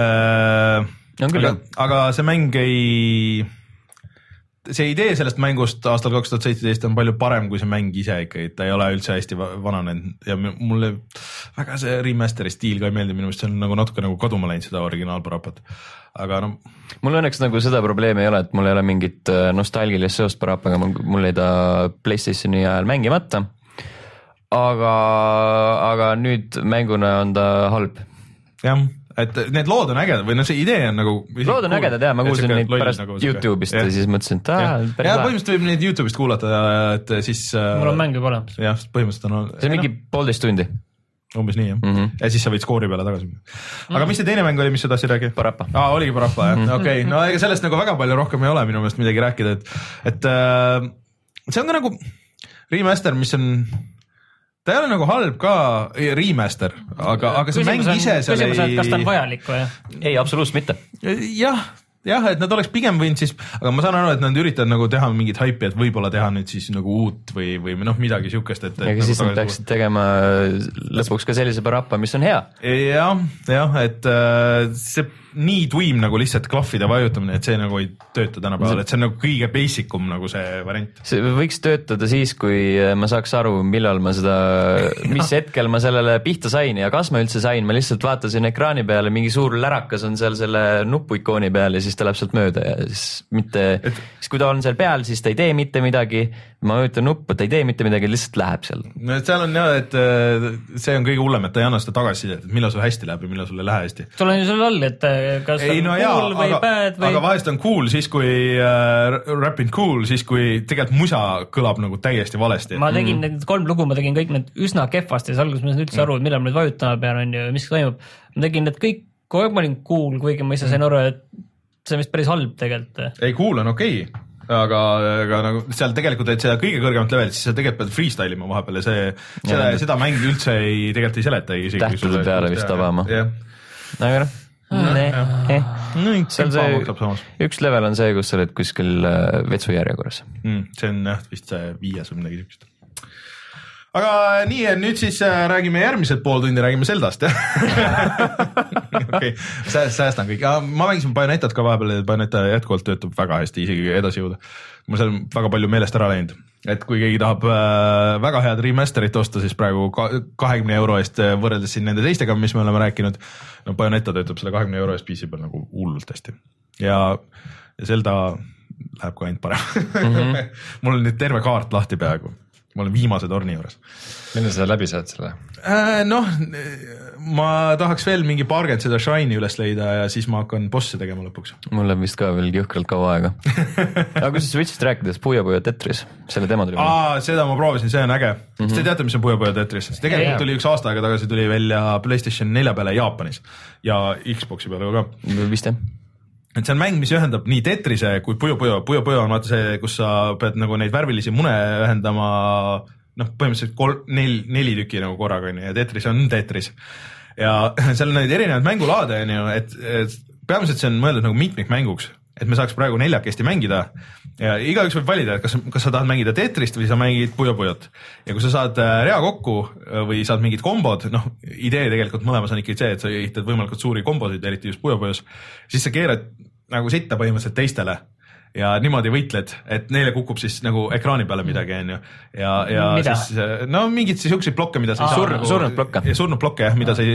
Äh, aga, aga see mäng ei see idee sellest mängust aastal kaks tuhat seitseteist on palju parem kui see mäng ise ikkagi, ta ei ole üldse hästi vananenud ja mulle väga see remaster'i stiil ka ei meeldi, minu meelest see on nagu natuke nagu kaduma läinud, seda originaalparapat, aga noh. mul õnneks nagu seda probleemi ei ole, et mul ei ole mingit äh, nostalgilist seost parapaga, mul jäi ta Playstationi ajal mängimata. aga, aga nüüd mänguna on ta halb. jah et need lood on ägedad või noh, see idee on nagu. lood on ägedad ja ma kuulsin neid pärast nagu Youtube'ist ja. ja siis mõtlesin, et aa. ja põhimõtteliselt võib neid Youtube'ist kuulata, et siis. mul on mäng juba olemas. jah, põhimõtteliselt on. see on mingi poolteist tundi. umbes nii jah mm, -hmm. ja siis sa võid skoori peale tagasi minna. aga mm -hmm. mis see teine mäng oli, mis sa tahtsid rääkida? Parappa. aa, oligi Parappa jah, mhm. okei, no ega sellest nagu väga palju rohkem ei ole minu meelest midagi rääkida, et, et äh, see on ka nagu remaster, mis on ta ei ole nagu halb ka remaster, aga, aga see mäng ise seal ei. kas ta on vajalik või? ei, absoluutselt mitte. jah, jah, et nad oleks pigem võinud siis, aga ma saan aru, et nad üritavad nagu teha mingit haipi, et võib-olla teha nüüd siis nagu uut või, või noh, midagi siukest, et. aga nagu siis nad peaksid tegema lõpuks ka sellise parappa, mis on hea. jah, jah, et äh, see nii tuim nagu lihtsalt klahvide vajutamine, et see nagu ei tööta tänapäeval, et see on nagu kõige basic um nagu see variant. see võiks töötada siis, kui äh, ma saaks aru, millal ma seda, mis hetkel ma sellele pihta sain ja kas ma üldse sain, ma lihtsalt vaatasin ekraani peale, mingi suur lärakas on seal selle nupuikooni peal ja siis ta läheb sealt mööda ja siis mitte et..., siis kui ta on seal peal, siis ta ei tee mitte midagi ma vajutan nuppu, ta ei tee mitte midagi, lihtsalt läheb seal. no et seal on jah, et äh, see on kõige hullem, et ta ei anna seda tagasisidet, et millal sul hästi läheb ja millal sul ei lähe hästi. sul on ju seal all, et äh, kas ei, on no jaa, cool või aga, bad või. aga vahest on cool siis, kui äh, rapid cool, siis kui tegelikult musa kõlab nagu täiesti valesti. ma tegin mm. need kolm lugu, ma tegin kõik need üsna kehvasti, siis alguses ma ei saanud üldse aru, millal ma nüüd vajutama pean, on ju, mis toimub. ma tegin need kõik, kogu aeg ma olin cool, kuigi ma ise sain aru, et see on vist päris halb tegelikult. ei, cool on okei okay aga, aga nagu seal tegelikult, et seda kõige kõrgemat levelit, siis sa tegelikult pead freestyle ima vahepeal ja see, seda, seda mäng üldse ei, tegelikult ei seletagi. tähtede peale vist tabama. aga noh. No seal see, üks level on see, kus sa oled kuskil äh, vetsujärjekorras mm,. see on jah vist see viies või midagi siukest aga nii, nüüd siis äh, räägime järgmised pool tundi, räägime Zeldast jah okei okay., säästan kõik, ma mängisin Bayonetat ka vahepeal ja Bayoneta jätkuvalt töötab väga hästi, isegi edasi jõuda. mul seal väga palju meelest ära läinud, et kui keegi tahab äh, väga head remaster'it osta, siis praegu kahekümne euro eest äh, võrreldes siin nende teistega, mis me oleme rääkinud, no Bayoneta töötab selle kahekümne euro eest PC peal nagu hullult hästi ja, ja Zelda läheb ka ainult parem mm. -hmm. mul on nüüd terve kaart lahti peaaegu ma olen viimase torni juures. millal sa läbi saad selle äh,? noh, ma tahaks veel mingi paarkümmend seda Shine'i üles leida ja siis ma hakkan bosse tegema lõpuks. mul läheb vist ka veel jõhkralt kaua aega aga kui sa Switch'ist rääkides, Puyo Puyo Tetris, selle demo tuli aa, seda ma proovisin, see on äge mm. -hmm. kas te teate, mis on Puyo Puyo Tetris? tegelikult tuli üks aasta aega tagasi tuli välja Playstation nelja peale Jaapanis ja Xbox'i peale ka. vist jah et see on mäng, mis ühendab nii Tetrise kui Puyo Puyo, Puyo Puyo on vaata see, kus sa pead nagu neid värvilisi mune ühendama noh, põhimõtteliselt kolm, nel-, neli tükki nagu korraga onju ja Tetris on Tetris. ja seal on neid erinevaid mängulaade onju, et, et peamiselt see on mõeldud nagu mitmikmänguks et me saaks praegu neljakesti mängida ja igaüks võib valida, et kas, kas sa tahad mängida Tetrist või sa mängid Puyo Puyot. ja kui sa saad äh, rea kokku äh, või saad mingid kombod, noh, idee tegelikult mõlemas on ikkagi see, et sa ehitad võimalikult suuri kombosid, eriti just Puyo Puyos, siis sa keerad nagu sitta põhimõtteliselt teistele ja niimoodi võitled, et neile kukub siis nagu ekraani peale midagi, onju. ja, ja mida? siis no mingeid siukseid blokke, mida sa ei saa Sur, nagu, surnud blokke. surnud blokke jah, mida sa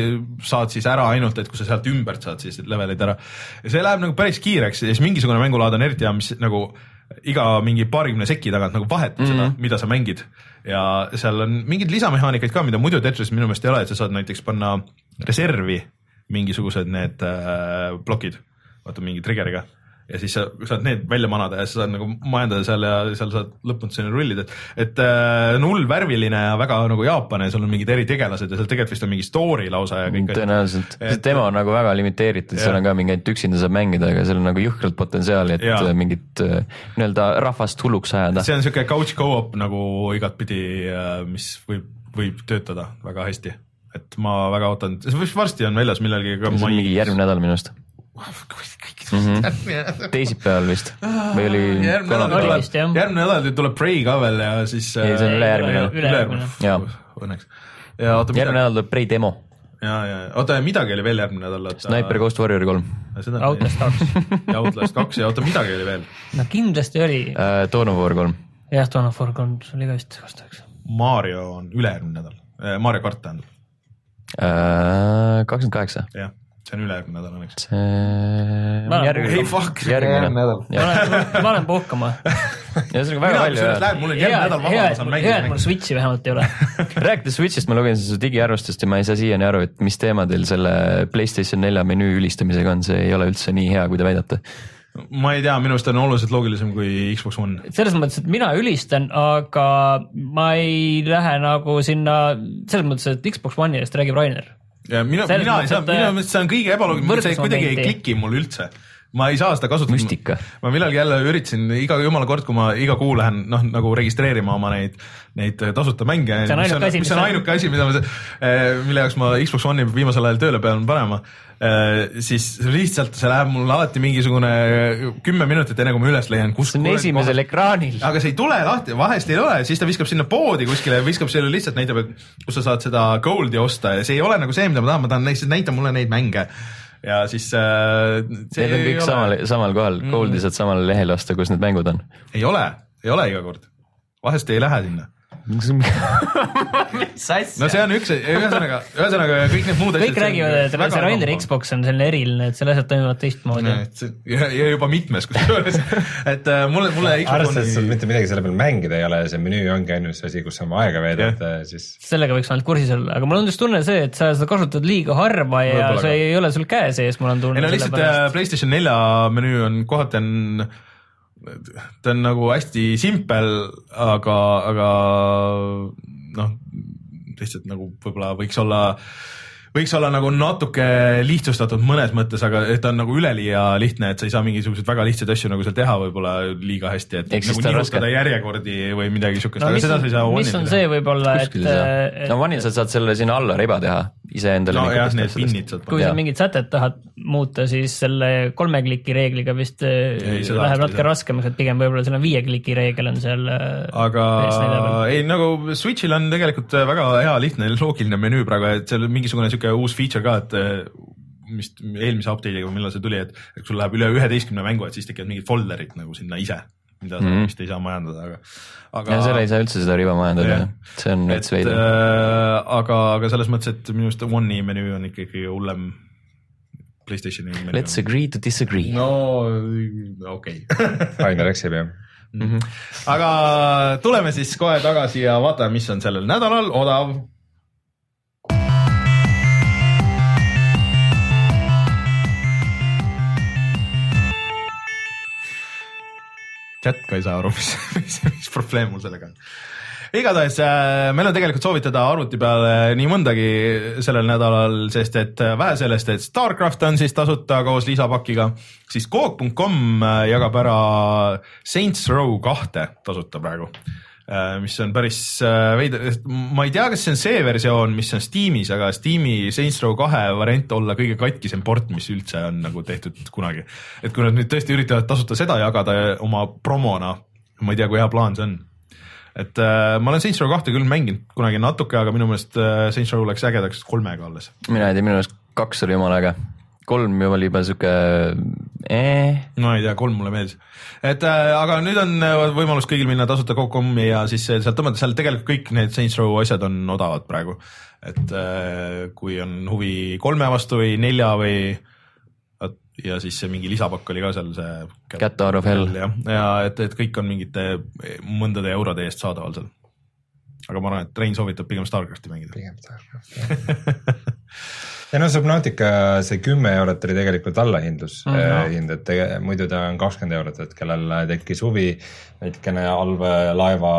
saad siis ära ainult, et kui sa sealt ümbert saad siis levelid ära. ja see läheb nagu päris kiireks ja siis mingisugune mängulaad on eriti hea, mis nagu iga mingi paarikümne seki tagant nagu vahetab mm -hmm. seda, mida sa mängid. ja seal on mingeid lisamehaanikaid ka, mida muidu Tetrisis minu meelest ei ole, et sa saad näiteks panna reservi mingisugused need äh, plokid, vaata mingi trigger'iga ja siis sa saad need välja manada ja sa saad nagu majandada seal ja seal saad lõpmatuseni rullida, et, et äh, null värviline ja väga nagu Jaapane, sul on mingid eritegelased ja seal tegelikult vist on mingi story lausa ja kõik. tõenäoliselt, demo on nagu väga limiteeritud, seal on ka mingi ainult üksinda saab mängida, aga seal on nagu jõhkralt potentsiaali, et ja. mingit äh, nii-öelda rahvast hulluks ajada. see on siuke couch go-op nagu igatpidi, äh, mis võib, võib töötada väga hästi et ma väga ootan, see varsti on väljas millalgi on mingi järgmine nädal minu arust mm -hmm. teisipäeval vist või oli järgmine nädal tuleb, järgmine nädal tuleb Prey ka veel ja siis. ei, see on ülejärgmine. ülejärgmine, õnneks. ja oota. järgmine nädal tuleb Prey demo. ja, ja oota, midagi oli veel järgmine nädal. Sniper Ghost Warrior kolm. Outlast kaks. ja Outlast kaks ja oota, midagi oli veel. no kindlasti oli uh,. Dawn of War kolm. jah, Dawn of War kolm, see oli ka vist aastaks. Mario on ülejärgmine nädal, Mario kart tähendab. Kakskümmend kaheksa. jah see on ülejärgmine nädal õnneks. see järgmine, järgmine nädal. ma lähen puhkama. ühesõnaga väga palju. Läheb, mul on järgmine nädal vaba, ma saan mängida. hea, et mul Switch'i vähemalt ei ole rääkides Switch'ist, ma lugesin su digiarvustust ja ma ei saa siiani aru, et mis teema teil selle Playstation nelja menüü ülistamisega on, see ei ole üldse nii hea, kui te väidate ma ei tea, minu arust on oluliselt loogilisem kui Xbox One. selles mõttes, et mina ülistan, aga ma ei lähe nagu sinna, selles mõttes, et Xbox One'i eest räägib Rainer ja mina, mina ei saa, minu meelest see on kõige ebaloogiline, see kuidagi ei kliki mul üldse ma ei saa seda kasutada. müstika. ma millalgi jälle üritasin iga jumala kord, kui ma iga kuu lähen noh, nagu registreerima oma neid, neid tasuta mänge. see on ainuke asi, mis on ainuke asi, mida ma, eh, mille jaoks ma Xbox One'i viimasel ajal tööle pean panema. Eh, siis lihtsalt see läheb mul alati mingisugune kümme minutit, enne kui ma üles leian. see on esimesel kohe... ekraanil. aga see ei tule lahti, vahest ei ole, siis ta viskab sinna poodi kuskile, viskab selle lihtsalt näitab, et kus sa saad seda gold'i osta ja see ei ole nagu see, mida ma tahan, ma tahan lihtsalt näita mulle neid mänge ja siis äh,. Need on kõik ole... samal, samal kohal mm., Goldi saad samale lehele osta, kus need mängud on. ei ole, ei ole iga kord, vahest ei lähe sinna mis asja? no see on üks, ühesõnaga, ühesõnaga kõik need muud asjad. kõik räägivad, et see Randeri Xbox on selline eriline, et seal asjad toimuvad teistmoodi. ja, ja juba mitmes kusjuures, et äh, mulle, mulle. arvestades, et sul mitte midagi selle peal mängida ei ole ja see menüü ongi ainus asi, kus sa oma aega veedad, äh, siis. sellega võiks ainult kursis olla, aga mul on just tunne see, et sa seda kasutad liiga harva ja see ei ole sul käe sees, mul on tunne. ei no lihtsalt äh, PlayStation nelja menüü on kohati on ta on nagu hästi simpel, aga, aga noh, lihtsalt nagu võib-olla võiks olla võiks olla nagu natuke lihtsustatud mõnes mõttes, aga et ta on nagu üleliia lihtne, et sa ei saa mingisuguseid väga lihtsaid asju nagu seal teha võib-olla liiga hästi, et Eks nagu nihutada järjekordi või midagi siukest no,, aga seda sa ei saa mis on see võib-olla, et. no One'il sa saad selle sinna alla riba teha iseendale. no jah, need pinnid panna. kui sa mingit sätet tahad muuta, siis selle kolme kliki reegliga vist ei, äh, läheb natuke raskemaks, et pigem võib-olla seal on viie kliki reegel on seal. Äh, aga ei nagu Switch'il on tegelikult väga hea lihtne loogiline menüü praegu, et seal mingisugune sihuke uus feature ka, et mis eelmise update'iga, millal see tuli, et kui sul läheb üle üheteistkümne mängu, et siis tekivad mingid folder'id nagu sinna ise mida sa mm -hmm. vist ei saa majandada, aga, aga. ja seal ei saa üldse seda riba majandada, see on veits veider äh,. aga, aga selles mõttes, et minu arust One'i menüü on ikkagi hullem Playstationi menüü. Let's agree to disagree. no okei okay. Ainer eksib jah mm. -hmm. aga tuleme siis kohe tagasi ja vaatame, mis on sellel nädalal odav chat ka ei saa aru, mis, mis, mis probleem mul sellega on. Igatahes äh, meil on tegelikult soovitada arvuti peale nii mõndagi sellel nädalal, sest et äh, vähe sellest, et Starcraft on siis tasuta koos lisapakiga, siis Coop.com äh, jagab ära Saints Row kahte tasuta praegu mis on päris äh, veider, ma ei tea, kas see on see versioon, mis on Steamis, aga Steam'i Saints Row kahe variant olla kõige katkisem port, mis üldse on nagu tehtud kunagi. et kui nad nüüd tõesti üritavad tasuta seda jagada oma promona, ma ei tea, kui hea plaan see on et äh, ma olen Saints Row kahte küll mänginud kunagi natuke, aga minu meelest äh, Saints Row läks ägedaks kolmega alles. mina ei tea, minu meelest kaks oli jumala äge, kolm ju oli juba sihuke eh.. no ei tea, kolm mulle meeldis, et äh, aga nüüd on äh, võimalus kõigil minna tasuta Cocomi ja siis äh, sealt tõmmata, seal tegelikult kõik need Saints Row asjad on odavad praegu. et äh, kui on huvi kolme vastu või nelja või ja siis see mingi lisapakk oli ka seal see. Cat out of hell. jah, ja et, et kõik on mingite mõndade eurode eest saadaval seal. aga ma arvan, et Rein soovitab pigem Starcrafti mängida. pigem Starcraft jah ja no Subnautica see kümme eurot oli tegelikult allahindlus mm -hmm. hind, et tege, muidu ta on kakskümmend eurot, et kellel tekkis huvi veidikene allveelaeva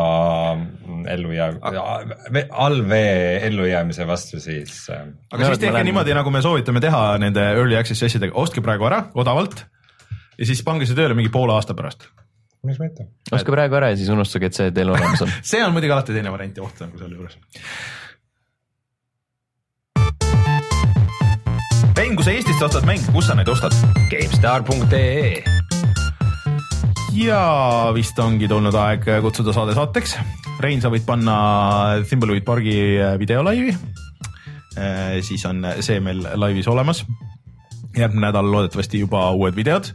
ellujääv-, allvee ellujäämise vastu, siis. Äh, aga siis tehke niimoodi, nagu me soovitame teha nende early access asjadega, ostke praegu ära odavalt ja siis pange see tööle mingi poole aasta pärast miks mitte. ostke praegu ära ja siis unustage, et see teil olemas on see on muidugi alati teine variant ja oht on ka selle mäng, kui sa Eestist ostad mänge, kus sa neid ostad? GameStar.ee ja vist ongi tulnud aeg kutsuda saade saateks. Rein, sa võid panna Thimbleweed Pargi video laivi. Äh, siis on see meil laivis olemas. järgmine nädal loodetavasti juba uued videod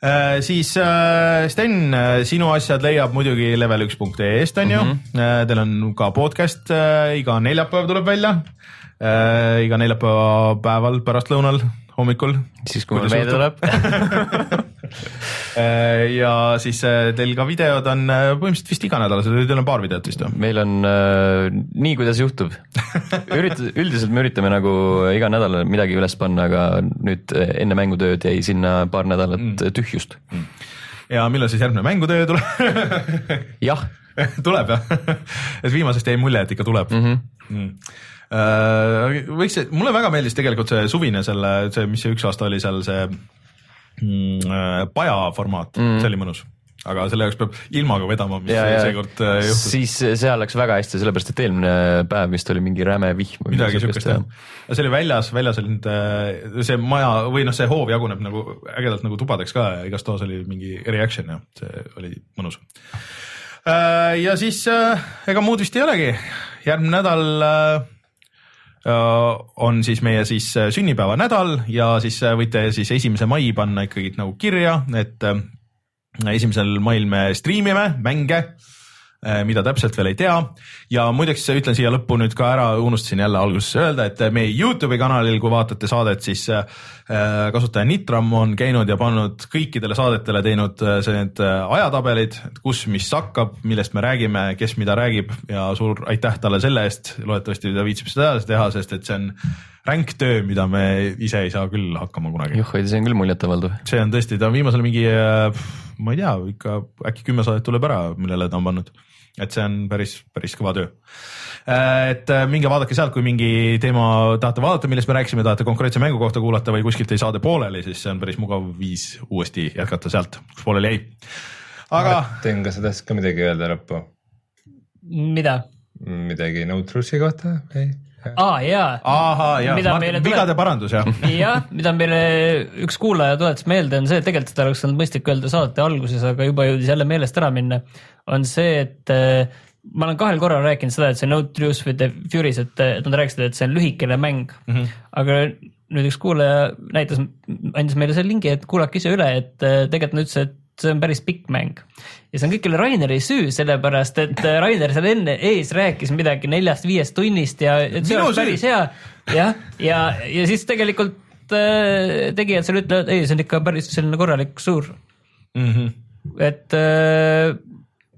Uh, siis uh, Sten, sinu asjad leiab muidugi level1.ee-st on ju mm, -hmm. teil on ka podcast, iga neljapäev tuleb välja äh, iga neljapäeva päeval pärastlõunal hommikul. siis, kui mul meelde tuleb äh, ja siis äh, teil ka videod on äh, põhimõtteliselt vist iganädalased, teil on paar videot vist või? meil on äh, nii, kuidas juhtub. ürit-, üldiselt me üritame nagu iga nädal midagi üles panna, aga nüüd enne mängutööd jäi sinna paar nädalat mm. tühjust mm. ja millal siis järgmine mängutöö tuleb jah tuleb jah et viimasest jäi mulje, et ikka tuleb mm. -hmm. Mm võiks, mulle väga meeldis tegelikult see suvine selle, see, mis see üks aasta oli seal see mm, äh, paja formaat mm., see oli mõnus aga selle jaoks peab ilmaga vedama, mis seekord äh, juhtus. siis seal läks väga hästi, sellepärast et eelmine päev vist oli mingi räme vihm. midagi siukest jah. see oli väljas, väljas oli nüüd see maja või noh, see hoov jaguneb nagu ägedalt nagu tubadeks ka ja igas toas oli mingi reaction ja see oli mõnus. ja siis ega muud vist ei olegi, järgmine nädal Äh, on siis meie siis äh, sünnipäevanädal ja siis äh, võite siis esimese mai panna ikkagi nagu kirja, et esimesel mail me striimime mänge. Äh, mida täpselt veel ei tea. ja muideks ütlen siia lõppu nüüd ka ära, unustasin jälle alguses öelda, et meie Youtube'i kanalil, kui vaatate saadet, siis äh, kasutaja Nitram on käinud ja pannud kõikidele saadetele teinud need ajatabelid, kus mis hakkab, millest me räägime, kes mida räägib ja suur aitäh talle selle eest. loodetavasti ta viitsib seda edasi teha, sest et see on ränk töö, mida me ise ei saa küll hakkama kunagi. joh, see on küll muljetavaldav. see on tõesti, ta on viimasel mingi, ma ei tea, ikka äkki kümme saadet tuleb ära, millele ta on pannud et see on päris, päris kõva töö. Äh, et äh, minge vaadake sealt, kui mingi teema tahate vaadata, millest me rääkisime, tahate konkreetse mängu kohta kuulata või kuskilt jäi saade pooleli, siis see on päris mugav viis uuesti jätkata sealt, kus pooleli jäi. aga. Martin, kas sa tahtsid ka midagi öelda lõppu? mida? midagi No Truth'i kohta, ei? Aa jaa. ahhaa jaa, vigade parandus jah. jah, mida meile üks kuulaja tuletas meelde, on see, et tegelikult seda oleks olnud mõistlik öelda saate alguses, aga juba jõudis jälle meelest ära minna. on see, et äh, ma olen kahel korral rääkinud seda, et see No Truth with the Furies, et, et nad rääkisid, et see on lühikene mäng mm. -hmm. aga nüüd üks kuulaja näitas, andis meile selle lingi, et kuulake ise üle, et äh, tegelikult nad ütlesid, et see on päris pikk mäng. ja see on kõik jälle Raineri süü, sellepärast et äh, Rainer seal enne ees rääkis midagi neljast-viiest tunnist ja et see oleks päris hea. jah, ja, ja siis tegelikult äh, tegijad seal ütlevad, ei, see on ikka päris selline korralik suur mm. -hmm. et äh,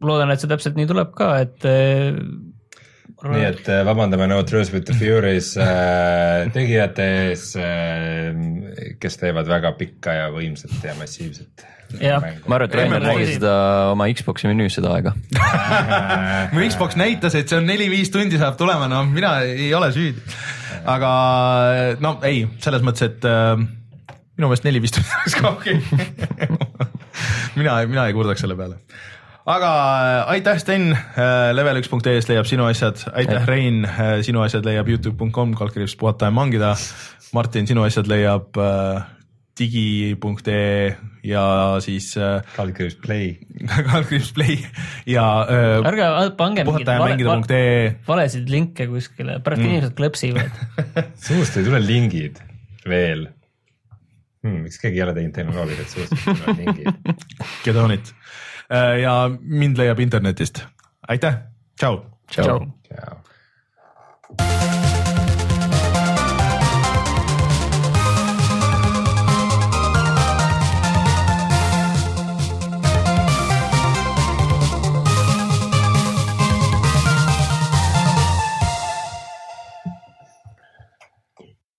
loodan, et see täpselt nii tuleb ka, et äh, nii et äh, vabandame No Truth with the Furies äh, tegijate ees äh,, kes teevad väga pikka ja võimsat ja massiivset ma arvan, et Rainer nägi seda oma Xbox'i menüüs seda aega. Mu Xbox näitas, et see on neli-viis tundi saab tulema, no mina ei ole süüdi. aga no ei, selles mõttes, et äh, minu meelest neli-viis tundi oleks ka okei mina, mina ei kurdaks selle peale. Aga äh, aitäh, Sten, level1.ee-st leiab sinu asjad, aitäh, Rein, sinu asjad leiab Youtube.com, kaldkriips puhata ja mangida. Martin, sinu asjad leiab digi.ee ja siis kaldkriips play. Kaldkriips play. Ja ärge pange mingeid vale, valesid linke kuskile, pärast mm. inimesed klõpsivad. Suust ei tule lingid veel. Hmm,. miks keegi ei ole teinud tehnoloogiat, et suust ei tule lingid? Kedonit ja mind leiab internetist, aitäh, tšau. tšau, tšau..